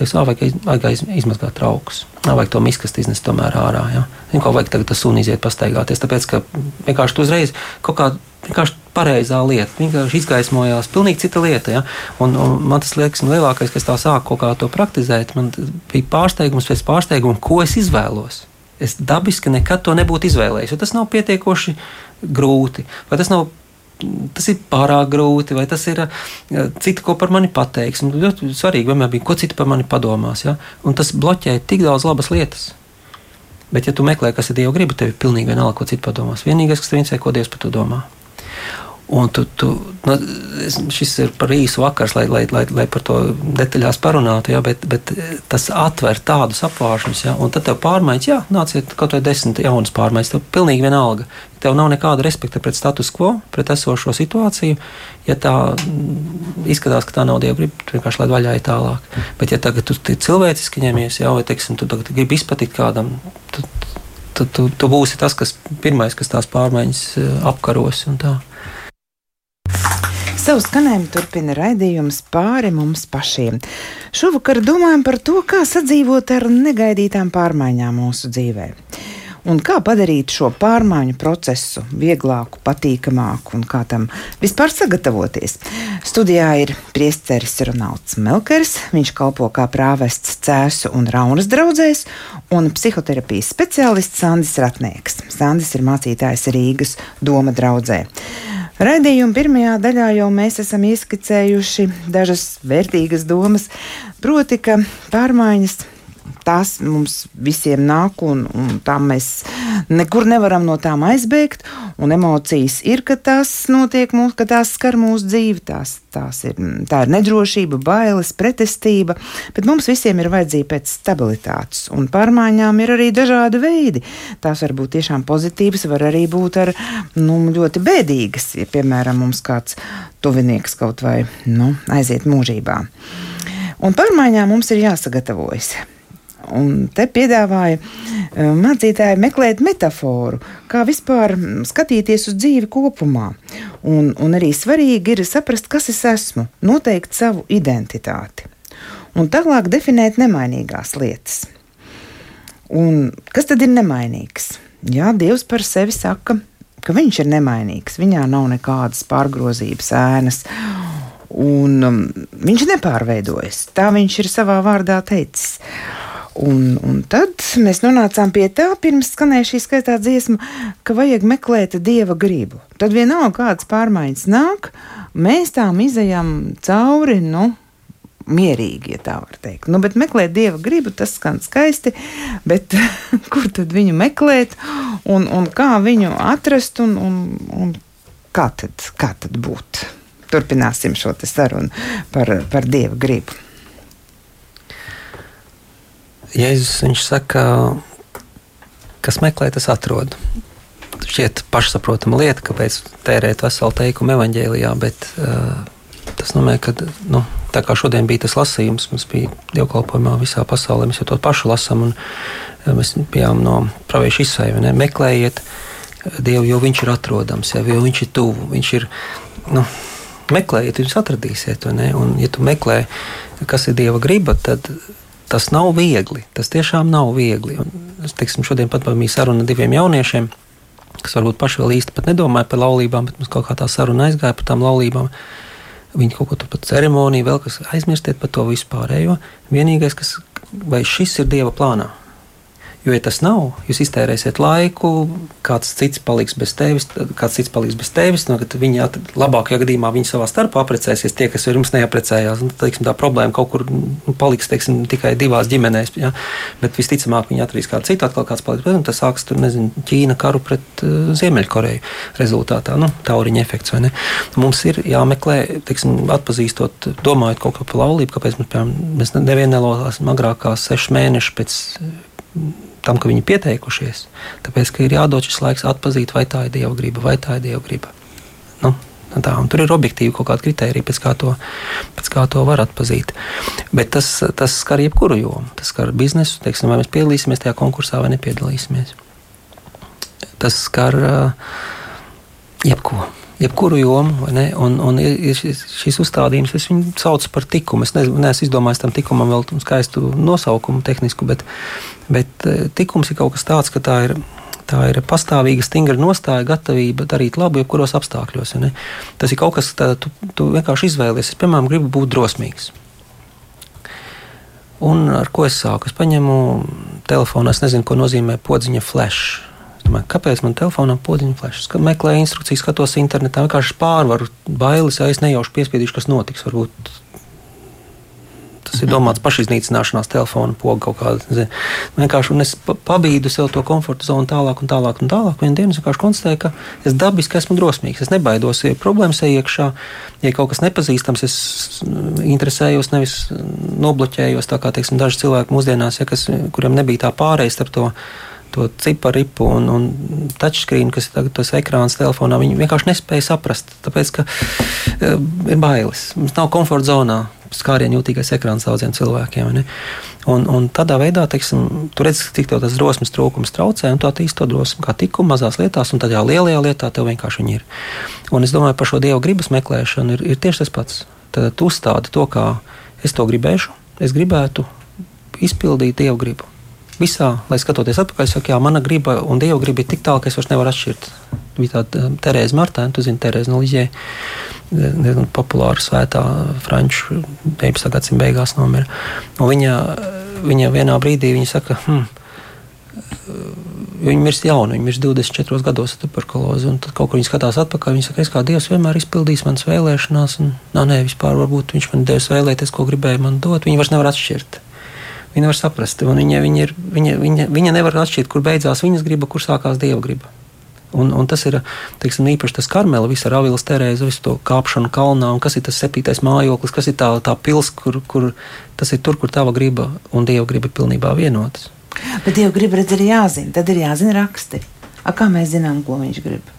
Teiks, ah, vajag, vajag izmazgāt traukus. Ah, vajag to miskasti iznest tomēr ārā. Ja? Zinu, ko vajag tagad tas sunis iziet pastaigāties. Tāpēc, ka vienkārši tu uzreiz kaut kā vienkārši pareizā lieta. Vienkārši izgaismojās pilnīgi cita lieta. Ja? Un, un man tas liekas, nu, lielākais, kas tā sāk kaut kā to praktizēt, man bija pārsteigums pēc pārsteiguma, ko es izvēlos. Es dabiski nekad to nebūtu izvēlējies, jo tas nav pietiekoši grūti. Vai tas nav tas ir pārāk grūti, vai tas ir citi, ko par mani pateiks. Un ļoti svarīgi vienmēr bija, ko citi par mani padomās. Ja? Un tas bloķē tik daudz labas lietas. Bet, ja tu meklē, kas ir Dieva griba, tev ir pilnīgi vienalga, ko citi padomās. Vienīgais, kas tev interesē, ko Dievs par to domā. Un tu, tu, nu, šis ir par īsu vakars, lai, lai, lai, lai par to detaļās parunātu, ja, bet, bet tas atver tādus apvāršņus, ja, un tad tev pārmaiņas, jā, nāciet kaut vai desmit jaunas pārmaiņas, tev pilnīgi vienalga. Tev nav nekāda respekta pret status quo, pret esošo situāciju. Ja tā izskatās, ka tā nav dieva griba, tad vienkārši lai vaļā ir tālāk. Bet, ja tagad tu cilvēciski ņemies, jau, vai teiksim, tu tagad gribi izpatikt kādam, tad tu, tu, tu būsi tas, kas pirmais, kas tās pārmaiņas eh, apkaros un tā. Savu skanējumu turpina raidījums pāri mums pašiem. Šovakar domājam par to, kā sadzīvot ar negaidītām pārmaiņām mūsu dzīvē. Un kā padarīt šo pārmaiņu procesu vieglāku, patīkamāku un kā tam vispār sagatavoties. Studijā ir priesteris Ronalds Melkers, viņš kalpo kā prāvests Cēsu un Raunas draugzēs, un psihoterapijas speciālists Sandis Ratnieks. Sandis ir mācītājs Rīgas doma draudzē. Raidījuma pirmajā daļā jau mēs esam ieskicējuši dažas vērtīgas domas, proti, ka pārmaiņas tās mums visiem nāk, un, un tā mēs nekur nevaram no tām aizbēgt, un emocijas ir, ka tās notiek mūsu, ka tās skar mūsu dzīvi, tās, tās ir, tā ir nedrošība, bailes, pretestība, bet mums visiem ir vajadzība pēc stabilitātes, un pārmaiņām ir arī dažādi veidi. Tās var būt tiešām pozitīvas, var arī būt ar, nu, ļoti bēdīgas, ja, piemēram, mums kāds tuvinieks kaut vai, nu, aiziet mūžībā. Un pārmaiņām mums ir jāsagatavojas. Un te piedāvāja eh, mācītāji meklēt metaforu, kā vispār mm, skatīties uz dzīvi kopumā. Un, un arī svarīgi ir saprast, kas es esmu, noteikt savu identitāti. Un tālāk definēt nemainīgās lietas. Un kas tad ir nemainīgs? Jā, Dievs par sevi saka, ka viņš ir nemainīgs. Viņā nav nekādas pārgrozības ēnas. Un um, viņš nepārveidojas. Tā viņš ir savā vārdā teicis. Un, un tad mēs nonācām pie tā, pirms skanēja šī skaistā dziesma, ka vajag meklēt dieva gribu. Tad vienalga, kādas pārmaiņas nāk, mēs tām izējām cauri. Nu, Mierīgi, ja tā var teikt. Nu, bet meklēt dieva gribu, tas skan skaisti. Bet kur tad viņu meklēt un, un kā viņu atrast un, un, un kā, tad, kā tad būt? Turpināsim šo sarunu par, par dieva gribu. Jēzus viņš saka, kas meklē, tas atrod. Šķiet pašsaprotama lieta, kāpēc tērēt veselu teikumu evaņģēlijā, bet uh, tas nozīmē, ka nu, tā kā šodien bija tas lasījums, mums bija dievkalpojumā visā pasaulē, mēs jau to pašu lasām, un uh, mēs bijām no praviešu izsaivi, ne? meklējiet Dievu, jo viņš ir atrodams, jau, jo viņš ir tuvu, viņš ir, nu, meklējiet, jūs atradīsiet, un ja tu meklē, kas ir Dieva griba, tad tas nav viegli. Tas tiešām nav viegli. Un, es teiksim, šodien pat bija saruna ar diviem jauniešiem, kas varbūt paši vēl īsti nedomāja par laulībām, bet mums kaut kā tā saruna aizgāja par tām laulībām. Viņi kaut ko tur par ceremoniju, vēl kas aizmirstiet par to vispārējo. Vienīgais, kas vai šis ir Dieva plānā, Jo, ja tas nav, jūs iztērēsiet laiku, kāds cits paliks bez tevis, kāds cits paliks bez tevis. No, viņi labākajā gadījumā viņi savā starpā apprecēsies, tie, kas pirms neaprecējās. Nu, teiksim, tā problēma kaut kur nu, paliks teiksim, tikai divās ģimenēs. Ja? Bet visticamāk, viņi atradīs kādu citu, atkal kāds paliks. Bet, tas sāks tur, nezinu, Ķīna karu pret uh, Ziemeļkoreju rezultātā. Nu, tauriņa efekts vai ne? Mums ir jāmeklē, teiksim, atpazīstot, domājot kaut ko par laulību, kāpēc mēs, piemēram, mēs nevienu nelolāsim agrākās sešas mēnešus pēc tam, ka viņi pieteikušies. Tāpēc ir jādod šis laiks atpazīt, vai tā ir dieva griba, vai tā ir dieva griba. Nu, tā, tur ir objektīvi kaut kāda kritērija, pēc kā to, pēc kā to var atpazīt. Bet tas, tas skar jebkuru jomu. Tas skar biznesu, teiksim, vai mēs piedalīsimies tajā konkursā vai nepiedalīsimies. Tas skar uh, jebko jebkuru jomu. Un, un šis, uzstādījums, es viņu saucu par likumu. Es neesmu izdomājis tam likumam vēl skaistu nosaukumu, tehnisku, bet, bet likums ir kaut kas tāds, ka tā ir. Tā ir pastāvīga, stingra nostāja, gatavība darīt labu, jebkuros apstākļos. Ja Tas ir kaut kas, kas tu, tu vienkārši izvēlies. Es, piemēram, gribu būt drosmīgs. Un ar ko es sāku? Es paņemu telefonu, es nezinu, ko nozīmē podziņa flash Domāju, kāpēc man telefonā podziņa flešas? Meklēju instrukcijas, skatos internetā, vienkārši pārvaru bailes, ja es nejauši piespiedīšu, kas notiks. Varbūt tas ir domāts pašiznīcināšanās, telefona poga kaut kāda. Zin. Vienkārši es pabīdu sev to komforta zonu tālāk un tālāk. Un tālāk. Vienā dienā es vienkārši konstatēju, ka es dabiski esmu drosmīgs. Es nebaidos, ja problēmas ir iekšā, ja kaut kas nepazīstams, es interesējos, nevis nobloķējos. Tā kā teiksim, daži cilvēki mūsdienās, ja, kas, kuriem nebija tā pārējais starp to to ciparipu un, un touchscreen, kas ir tagad tas ekrāns telefonā, viņi vienkārši nespēja saprast, tāpēc, ka uh, ir bailes. Mums nav komforta zonā. Skārienu jūtīgais ekrāns daudziem cilvēkiem. Ne? Un, un tādā veidā, teiksim, tu redz, cik tev tas drosmes trūkums traucē, un tu attīsti to drosmi kā tikko mazās lietās, un tādā lielajā lietā tev vienkārši ir. Un es domāju, par šo dievu gribas meklēšanu ir, ir tieši tas pats. Tad tu uzstādi to, kā es to gribēšu, es gribētu izpildīt dievu gribu visā, lai skatoties atpakaļ, saka, jā, mana griba un dieva griba ir tik tālu, ka es vairs nevaru atšķirt. Bija tāda um, Terēza Martēna, tu zini, Terēza no Liģē, diezgan populāra svētā franču 19. gadsimta beigās nomira. Un viņa, viņa vienā brīdī viņa saka, hmm, Viņa mirst jauna, viņa mirst 24 gados ar tuberkulozi. Tad kaut kur viņa skatās atpakaļ. Viņa saka, es kā Dievs vienmēr izpildīs manas vēlēšanās. Un, nā, nē, vispār varbūt viņš man devis vēlēties, ko gribēja man dot. Viņa vairs nevar atšķirt. Viņa var saprast, un viņa, viņa, ir, viņa, viņa, viņa nevar atšķirt, kur beidzās viņas griba, kur sākās dieva griba. Un, un tas ir teiksim, īpaši tas karmela, visa Ravilas terēza, visu to kāpšanu kalnā, un kas ir tas septītais mājoklis, kas ir tā, tā pils, kur, kur tas ir tur, kur tava griba un dieva griba ir pilnībā vienotas. Bet dieva griba redz arī jāzina, tad ir jāzina raksti. A, kā mēs zinām, ko viņš grib?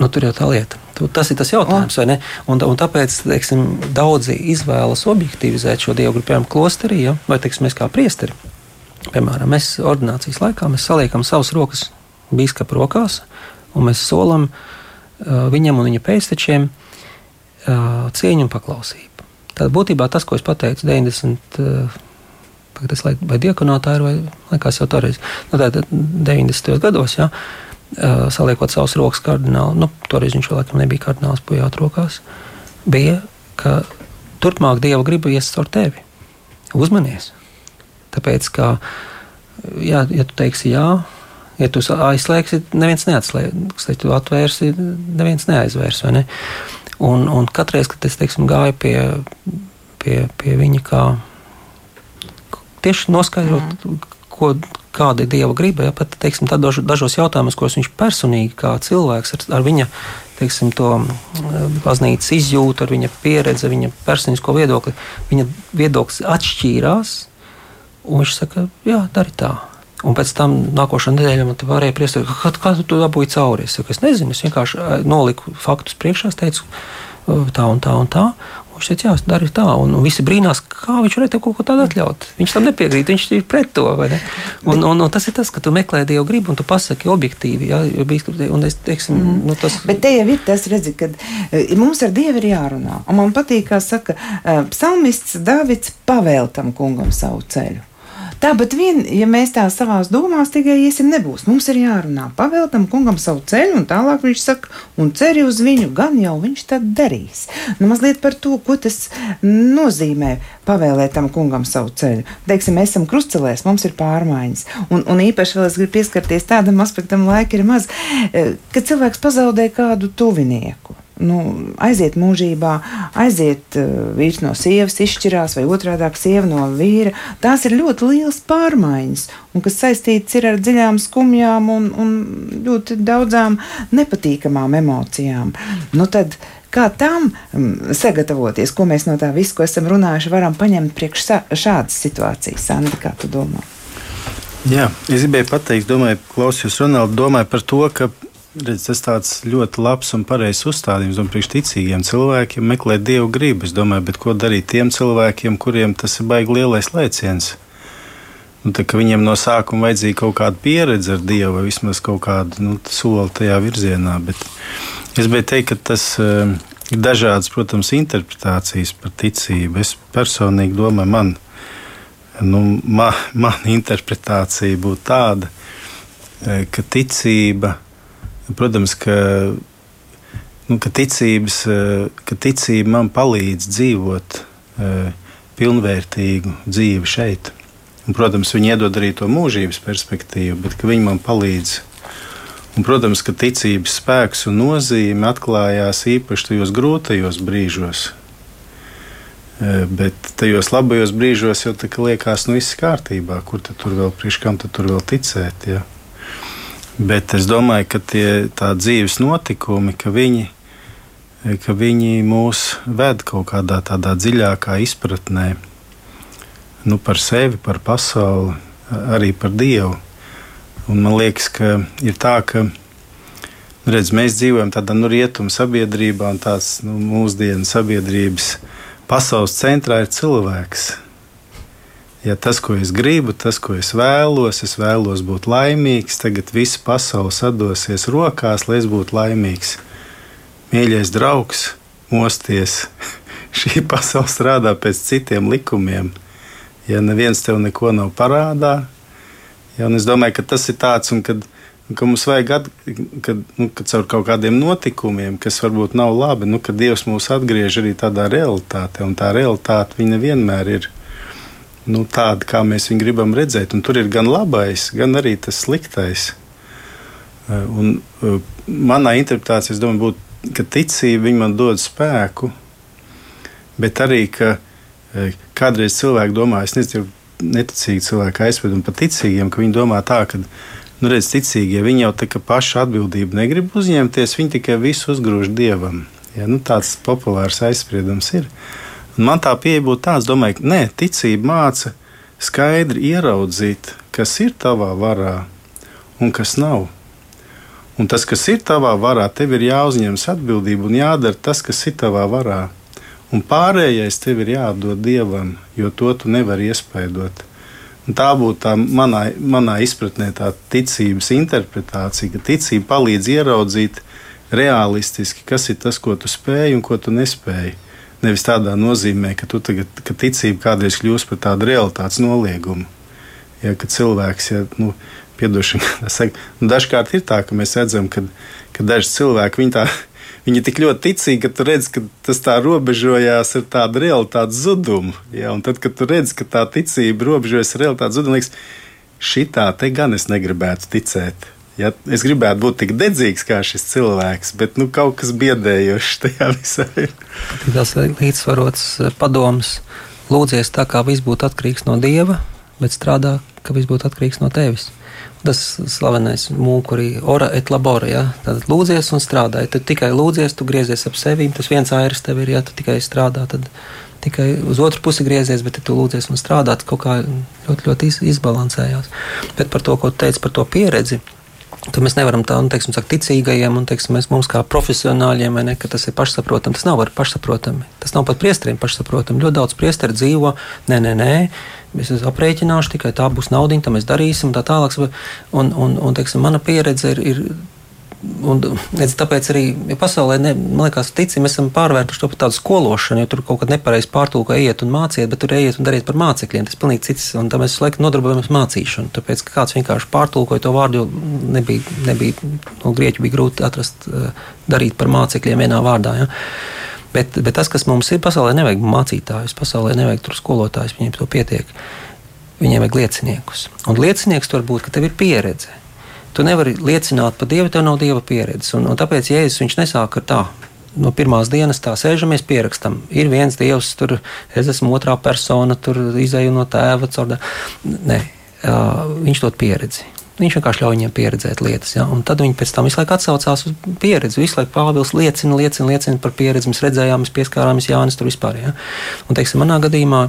Nu, tur jau tā lieta. Tas ir tas jautājums, vai ne? Un, un tāpēc teiksim, daudzi izvēlas objektivizēt šo dievu, piemēram, klosterī, ja? vai teiksim, mēs kā priesteri. Piemēram, mēs ordinācijas laikā mēs saliekam savas rokas biskupa rokās, un mēs solam uh, viņam un viņa pēctečiem uh, cieņu un paklausību. Tad būtībā tas, ko es pateicu 90. Uh, Tas lai, vai diakonātā ir, vai liekas jau toreiz, nu, tā, 90. gados, ja, uh, saliekot savus rokas kardinālu, nu, toreiz viņš vēl laikam nebija kardināls pujāt rokās, bija, ka turpmāk Dieva griba ies caur tevi. Uzmanies! Tāpēc, ka, jā, ja tu teiksi jā, Ja tu aizslēgsi, neviens neatslēgs. Ja tu atvērsi, neviens neaizvērs. Ne? Un, un katreiz, kad es teiksim, gāju pie, pie, pie viņa, kā tieši noskaidrot, mm. Ko, kāda ir dieva griba, ja pat teiksim, dažos, dažos jautājumos, ko viņš personīgi kā cilvēks ar, ar viņa teiksim, to baznīcas izjūtu, ar viņa pieredzi, viņa personisko viedokli, viņa viedoklis atšķīrās. Viņš saka, jā, dari tā. Un pēc tam nākošā nedēļā man te varēja priest, kā, kā tu dabūji cauri. Es, saku, es nezinu, es vienkārši noliku faktus priekšā, teicu tā un tā un tā. Un viņš teica, jā, dari tā. Un, un visi brīnās, kā viņš varēja kaut ko tādu atļaut. Viņš tam nepiekrīt, viņš ir pret to. Un, un, un tas ir tas, ka tu meklē Dievu gribu un tu pasaki objektīvi. Jā, un es, teiksim, mm. nu, tas... Bet te jau ir tas, redzi, ka mums ar Dievu ir jārunā. Un man patīk, kā saka psalmists Davids pavēl tam kungam savu ceļu. Tā, bet vien, ja mēs tā savā domās tikai iesim, nebūs. Mums ir jārunā, pavēltam kungam savu ceļu, un tālāk viņš saka, un ceri uz viņu, gan jau viņš tad darīs. Nu, mazliet par to, ko tas nozīmē pavēlēt tam kungam savu ceļu. Teiksim, mēs esam krustcelēs, mums ir pārmaiņas, un, un īpaši vēl es gribu pieskarties tādam aspektam, laika ir maz, eh, kad cilvēks pazaudē kādu tuvinieku nu, aiziet mūžībā, aiziet uh, vīrs no sievas, izšķirās, vai otrādi - sieva no vīra. Tās ir ļoti liels pārmaiņas, un kas saistīts ar dziļām skumjām un, un ļoti daudzām nepatīkamām emocijām. Nu, tad, Kā tam um, sagatavoties, ko mēs no tā visu, ko esam runājuši, varam paņemt priekš šādas situācijas? Sandi, kā tu domā? Jā, es gribēju pateikt, domāju, klausījos Ronaldu, domāju par to, ka Redz, tas tāds ļoti labs un pareizs uzstādījums un priekšticīgiem cilvēkiem meklēt dievu gribu. Es domāju, bet ko darīt tiem cilvēkiem, kuriem tas ir baigi lielais lēciens? Nu, tā, viņiem no sākuma vajadzīga kaut kāda pieredze ar dievu, vai vismaz kaut kāda nu, soli tajā virzienā. Bet es gribēju teikt, ka tas uh, ir dažādas, protams, interpretācijas par ticību. Es personīgi domāju, man, nu, ma, mana interpretācija būtu tāda, eh, ka ticība ir Protams, ka, nu, ka, ticības, eh, ka ticība man palīdz dzīvot eh, pilnvērtīgu dzīvi šeit. Un, protams, viņi iedod arī to mūžības perspektīvu, bet viņi man palīdz. Un, protams, ka ticības spēks un nozīme atklājās īpaši tajos grūtajos brīžos. Eh, bet tajos labajos brīžos jau tā liekas, nu viss kārtībā, kur tur vēl priekš kam tur vēl ticēt. Ja? Bet es domāju, ka tie dzīves notikumi, ka viņi, ka viņi mūs ved kaut kādā tādā dziļākā izpratnē nu, par sevi, par pasauli, arī par Dievu. Un man liekas, ka ir tā, ka redz, mēs dzīvojam tādā nu, rietumu sabiedrībā, un tās nu, mūsdienu sabiedrības pasaules centrā ir cilvēks ja tas, ko es gribu, tas, ko es vēlos, es vēlos būt laimīgs, tagad viss pasaule sadosies rokās, lai es būtu laimīgs. Mīļais draugs, mosties! Šī pasaule strādā pēc citiem likumiem. Ja neviens tev neko nav parādā, ja, es domāju, ka tas ir tāds, un kad, ka mums vajag, at, kad, nu, kad caur kaut kādiem notikumiem, kas varbūt nav labi, nu, kad Dievs mūs atgriež arī tādā realitātē, un tā realitāte viņa vienmēr ir nu, tāda, kā mēs viņu gribam redzēt. Un tur ir gan labais, gan arī tas sliktais. Eh, un, uh, manā interpretācijā, es domāju, būtu, ka ticība man dod spēku, bet arī, ka uh, kādreiz cilvēki domā, es nezinu, neticīgi cilvēki aizved un pat ticīgiem, ka viņi domā tā, ka, nu, redz, ticīgie, viņi jau tā kā pašu atbildību negrib uzņemties, viņi tikai visu uzgrūž dievam. Ja, nu, tāds populārs aizspriedums ir. Un man tā pieeja būtu tāda, domāju, ka nē, ticība māca skaidri ieraudzīt, kas ir tavā varā un kas nav. Un tas, kas ir tavā varā, tev ir jāuzņemas atbildība un jādara tas, kas ir tavā varā. Un pārējais tev ir jādod dievam, jo to tu nevari iespaidot. Un tā būtu tā manā, manā izpratnē, tā ticības interpretācija, ka ticība palīdz ieraudzīt realistiski, kas ir tas, ko tu spēj un ko tu nespēji. Nevis tādā nozīmē, ka, tagad, ka ticība kādreiz kļūst par tādu realitātes noliegumu. Ja, ka cilvēks, ja, nu, piedošana, nu, dažkārt ir tā, ka mēs redzam, ka, ka daži cilvēki viņi tā. Viņi ir tik ļoti ticīgi, ka tu redz, ka tas tā robežojās ar tādu realitātes zudumu. Ja? Un tad, kad tu redz, ka tā ticība robežojas ar realitātes zudumu, liekas, šī tā te gan es negribētu ticēt. Ja, es gribētu būt tik dedzīgs kā šis cilvēks, bet nu, kaut kas biedējošs tajā visā ir. Tas ir līdzsvarots eh, padoms. Lūdzies tā, kā viss būtu atkarīgs no dieva, bet strādā, ka viss būtu atkarīgs no tevis. Tas slavenais mūkurī, ora et labora. Ja? Tad lūdzies un strādā. Tad tikai lūdzies, tu griezies ap sevi. Tas viens airs tev ir, ja tu tikai strādā. Tad tikai uz otru pusi griezies, bet ja tu lūdzies un strādā, tad kaut kā ļoti, ļoti izbalansējās. Bet par to, ko teici par to pieredzi Tad mēs nevaram tā, nu, teiksim, saka, ticīgajiem un teiksim, mēs, mums kā profesionāļiem, ne, ka tas ir pašsaprotami. Tas nav pašsaprotami. Tas nav pat priesteriem pašsaprotami. Ļoti daudz priesteri dzīvo, nē, nē, nē. Es aprēķināšu, tikai tā būs naudiņa, tā mēs darīsim, tā tālāk. Un, un, un teiksim, mana pieredze ir, ir Un, redz, tāpēc arī ja pasaulē, ne, man liekas, ticim, esam pārvērtuši to par tādu skološanu, jo tur kaut kad nepareizi pārtulko ejiet un māciet, bet tur ejiet un dariet par mācekļiem. Tas ir pilnīgi cits, un tā mēs visu laiku nodarbojamies mācīšanu. Tāpēc kāds vienkārši pārtulkoja to vārdu, jo nebija, nebija no grieķu bija grūti atrast, eh, darīt par mācekļiem vienā vārdā. Ja? Bet, bet tas, kas mums ir, pasaulē nevajag mācītājus, pasaulē nevajag tur skolotājus, viņiem to pietiek. Viņiem vajag lieciniekus. Un liecinieks tur būtu, ka tev ir pieredze Tu nevari liecināt par Dievu, tev nav Dieva pieredzes. Un, un tāpēc Jēzus viņš nesāk ar tā. No pirmās dienas tā sēžamies, pierakstam. Ir viens dievs, tur es esmu otrā persona, tur izēju no tēva. Caur... Nē, uh, viņš dod pieredzi. Viņš vienkārši ļauj viņiem pieredzēt lietas. Ja? Un tad viņi pēc tam visu laiku atsaucās uz pieredzi. Visu laiku Pāvils liecina, liecina, liecina par pieredzi. Mēs redzējām, mēs pieskārāmies Jānis tur vispār. Ja? Un, teiksim, manā gadījumā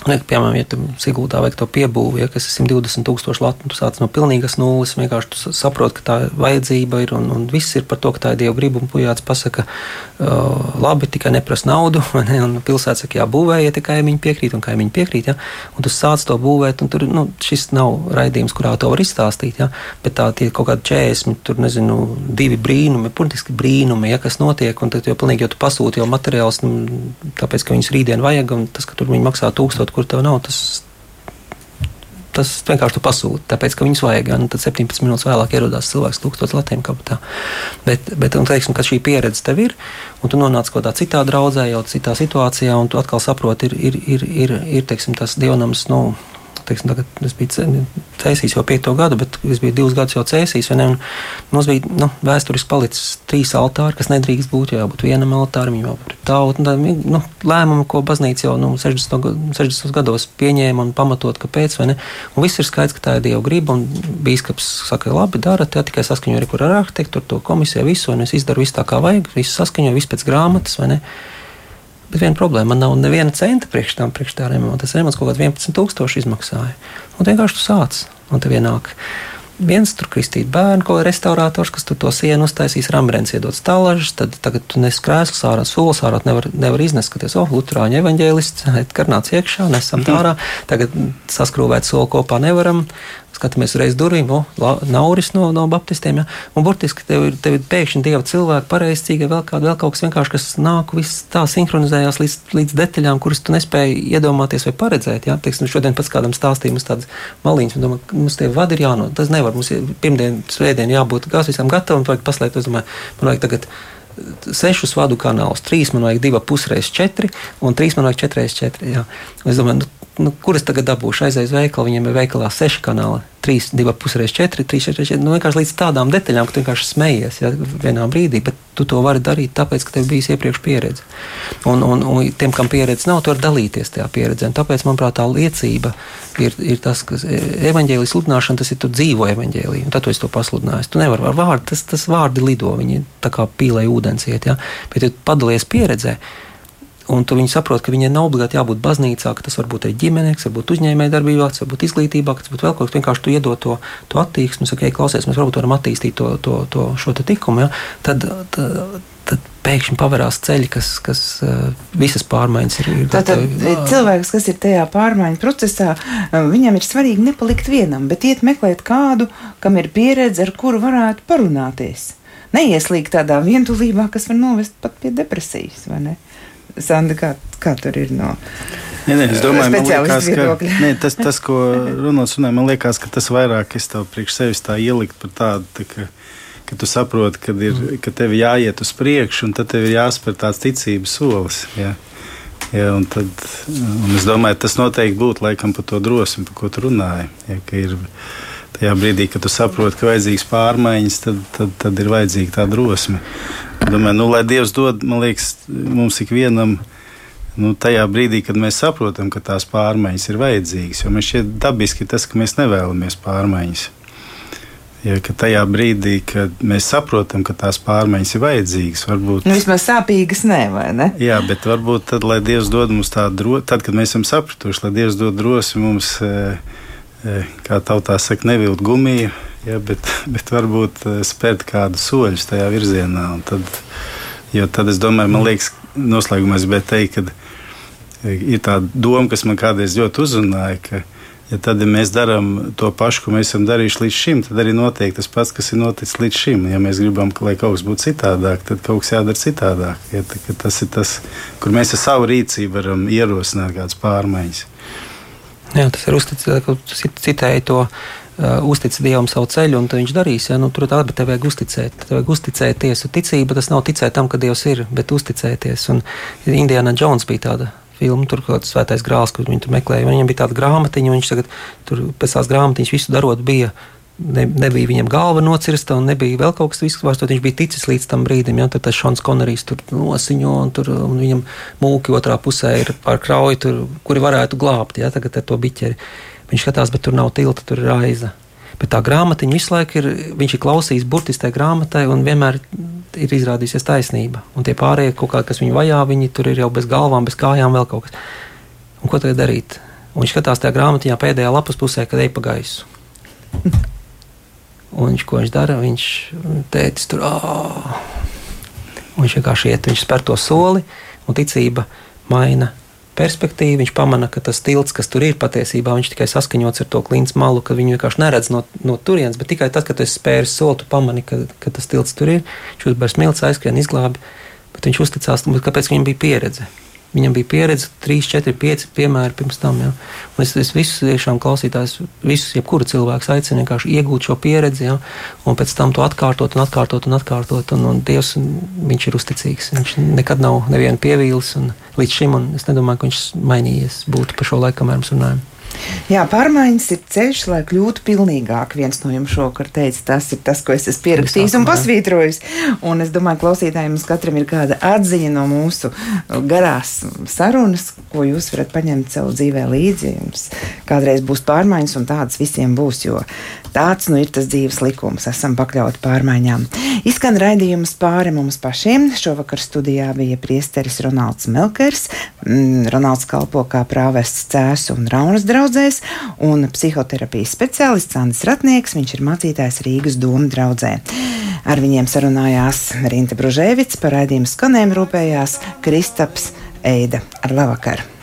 Piemēram, ja tu Sigūdā vajag to piebūvi, ja, kas ir 120 tūkstoši latu, tu sāc no pilnīgas nulles, vienkārši tu saproti, ka tā vajadzība ir un, un viss ir par to, ka tā ir Dieva griba, un pujāts pasaka, uh, labi, tikai neprasa naudu, ne, un pilsēta saka, jā, būvēja, ja kaimiņi piekrīt, un kaimiņi piekrīt, ja, un tu sāc to būvēt, un tur, nu, šis nav raidījums, kurā to var izstāstīt, ja, bet tā tie kaut kādi 40, tur, nezinu, divi brīnumi, politiski brīnumi, ja, kas notiek, un tad jau pilnīgi jau tu pasūti jau materiāls, nu, tāpēc, ka viņus rītdien vajag, un tas, ka tur viņi maksā tūkstoši kaut kur tev nav, tas, tas vienkārši tu pasūti, tāpēc, ka viņus vajag. Un tad 17 minūtes vēlāk ierodās cilvēks, lūgstoties latiem kabatā. Bet, bet un, teiksim, kad šī pieredze tev ir, un tu nonāc kaut kādā citā draudzē, jau citā situācijā, un tu atkal saproti, ir, ir, ir, ir, ir teiksim, tas dievnams. Nu, teiksim, tagad es biju cēsīs jau piekto gadu, bet es biju divus gadus jau cēsīs. Mums bija nu, vēsturiski palicis trīs altāri, kas nedrīkst būt. Jābūt vienam altāram, jau tautu. Nu, lēmumu, ko baznīca jau nu, 60. 60. gados pieņēma un pamatot, kāpēc. Viss ir skaidrs, ka tā ir Dieva griba. Bīskaps saka, labi, darat, ja tikai saskaņoju ar arhitektu, to komisiju, visu, un es izdaru visu tā, kā vajag, visu saskaņoju, visu pēc grāmatas. Bet viena problēma, man nav neviena centa priekš tam priekš tā remonta. Tas remonts kaut kāds 11,000 izmaksāja. Un vienkārši tu sāc, un tev ienāk viens tur kristīt bērnu, ko restaurators, kas tur to sienu uztaisīs, Rambrents iedod stālažas, tad tagad tu nes krēslus ārā, solis ārā, nevar, nevar iznest, skaties, oh, Lutāņu evaņģēlists, karnāts iekšā, nesam tā ārā, tagad saskrūvēt soli kopā nevaram, skatāmies reiz durvīm, o, nauris no, no baptistiem. Ja? Un burtiski tev ir, tev ir pēkšņi dieva cilvēki, pareizcīgi, vēl, kād, vēl kaut kas vienkārši, kas nāk, viss tā sinhronizējās līdz, līdz detaļām, kuras tu nespēji iedomāties vai paredzēt. Ja? Teiksim, šodien pats kādam stāstīja, mums tādas maliņas, un domā, mums tie vadi ir jāno, tas nevar, mums ir pirmdien, svētdien jābūt gāz visam gatavam, vajag paslēpt, es domāju, man vajag tagad sešus vadu kanālus. Trīs man vajag divi pusreiz četri, un trīs man vajag četreiz četri. Jā. Es domāju, nu, nu, kuras tagad dabūšu? Aizēju uz veikalu, viņiem ir veikalā seši kanāli. 3, 2, pusreiz 4, 3, 4, 4. Nu, vienkārši līdz tādām detaļām, ka tu vienkārši smejies ja, vienā brīdī, bet tu to vari darīt tāpēc, ka tev bijis iepriekš pieredze. Un, un, un tiem, kam pieredze nav, tu vari dalīties tajā pieredzē. Un tāpēc, manuprāt, tā liecība ir, ir tas, ka evaņģēlijas sludināšana, tas ir tu dzīvo evaņģēliju, un tad tu to pasludinājis. Tu nevari ar vārdu, tas, tas vārdi lido, viņi tā kā pīlē ūdens iet, ja? bet tu padalies pieredzē, Un tu viņi saprot, ka viņiem nav obligāti jābūt baznīcā, ka tas var būt arī ģimenē, kas var būt uzņēmējdarbībā, tas var būt izglītībā, kas būtu vēl kaut kas. Vienkārši tu iedod to, to attieksmi, saka, ej, klausies, mēs varbūt varam attīstīt to, to, to, šo te tikumu. Ja? Tad, tad, tad pēkšņi pavērās ceļi, kas, kas uh, visas pārmaiņas ir. Tātad cilvēks, kas ir tajā pārmaiņu procesā, viņam ir svarīgi nepalikt vienam, bet iet meklēt kādu, kam ir pieredze, ar kuru varētu parunāties. Neieslīgt tādā vientulībā, kas var novest pat pie depresijas, vai ne? Sanda, kā, kā tur ir no? Nē, nē, es domāju, liekas, ka nē, tas, tas, ko runāts, man liekas, ka tas vairāk es tev priekš sevis tā ielikt par tādu, tā, ka, ka tu saproti, ka, ir, ka tev jāiet uz priekšu, un tad tev ir jāspēr tāds ticības solis. Jā. Jā, un tad, un es domāju, tas noteikti būtu laikam par to drosmi, par ko tu runāji. Jā, ir, tajā brīdī, kad tu saproti, ka vajadzīgs pārmaiņas, tad, tad, tad ir vajadzīga tā drosme. Domāju, nu, lai Dievs dod, man liekas, mums ikvienam. Nu, tajā brīdī, kad mēs saprotam, ka tās pārmaiņas ir vajadzīgas, jo mēs šeit dabiski tas, ka mēs nevēlamies pārmaiņas. Ja, tajā brīdī, kad mēs saprotam, ka tās pārmaiņas ir vajadzīgas, varbūt nu, vismaz sāpīgas, ne, vai ne? Jā, bet varbūt tad, lai Dievs dod mums tādu drosmi, tad, kad mēs esam sapratuši, lai Dievs dod drosmi mums, e, e, kā tautā saka, nevilt gumiju ja, bet, bet varbūt eh, spērt kādu soļus tajā virzienā. Tad, jo tad es domāju, man liekas, noslēgumā es gribēju teikt, ka eh, ir tā doma, kas man kādreiz ļoti uzrunāja. Ka, ja tad, ja mēs darām to pašu, ko mēs esam darījuši līdz šim, tad arī notiek tas pats, kas ir noticis līdz šim. Ja mēs gribam, lai kaut kas būtu citādāk, tad kaut kas jādara citādāk. Ja, tas ir tas, kur mēs ar savu rīcību varam ierosināt kādas pārmaiņas. Jā, tas ir uzticēts, citēji to uh, uztic Dievam savu ceļu, un viņš darīs. Ja? Nu, tur bet tev vajag uzticēt. Tev vajag uzticēties. Un ticība tas nav ticēt tam, ka Dievs ir, bet uzticēties. Un Indiana Jones bija tāda filmu, tur kaut kāds svētais grāls, kur viņi tur meklēja. Viņam bija tāda grāmatiņa, viņš tagad tur pēc tās grāmatiņas visu darot bija. Ne, nebija viņam galva nocirsta, un nebija vēl kaut kas tāds. Viņš bija ticis līdz tam brīdim, ja tas Šons Konorijs tur nosiņo, un, tur, un viņam mūki otrā pusē ir pār krauju, tur, kuri varētu glābt ja, tagad ar to biķeri. Viņš skatās, bet tur nav tilta, tur ir aiza. Bet tā grāmatiņa visu laiku ir, viņš ir klausījis burtiski tajā grāmatai un vienmēr ir izrādījusies taisnība. Un tie pārējie, kā, kas viņu vajā, viņi tur ir jau bez galvām, bez kājām, vēl kaut kas. Un ko tagad darīt? Un viņš skatās tajā grāmatiņā pēdējā lapas pusē, kad ej pa gaisu. Un viņš, ko viņš dara? Viņš teica, tur āāā. Viņš vienkārši iet, viņš spēr to soli, un ticība maina perspektīvu, viņš pamana, ka tas tilts, kas tur ir, patiesībā viņš tikai saskaņots ar to klints malu, ka viņu vienkārši neredz no, no turienes, bet tikai tad, kad tu spēri soli, tu pamani, ka, ka tas tilts tur ir. Viņš uzbērs smilts, aizskrien, izglābi, bet viņš uzticās, kāpēc viņam bija pieredze. Viņam bija pieredze, 3, 4, 5 piemēri pirms tam. Ja. Un es, es visus tiešām klausītājus, visus, jebkuru cilvēku aicinu vienkārši iegūt šo pieredzi, ja, un pēc tam to atkārtot un atkārtot un atkārtot. Un, un Dievs, viņš ir uzticīgs. Viņš nekad nav nevienu pievīlis līdz šim, un es nedomāju, ka viņš mainījies būtu pa šo laiku, kamēr mēs runājam. Jā, pārmaiņas ir ceļš, lai kļūtu pilnīgāk. Viens no jums šovakar teica, tas ir tas, ko es esmu pierakstījis un pasvītrojis. Un es domāju, klausītājiem mums katram ir kāda atziņa no mūsu garās sarunas, ko jūs varat paņemt sev dzīvē līdzi. Jums kādreiz būs pārmaiņas, un tādas visiem būs, jo tāds nu ir tas dzīves likums. Esam pakļauti pārmaiņām. Izskan raidījums pāri mums pašiem. Šovakar studijā bija priesteris Ronalds Melkers. Mm, Ronalds kalpo kā prāvests cēsu un raunas draugs draudzēs, un psihoterapijas speciālists Andris Ratnieks, viņš ir mācītājs Rīgas doma draudzē. Ar viņiem sarunājās Rinta Bružēvits, par raidījumu skanējumu rūpējās Kristaps Eida. Ar labvakar!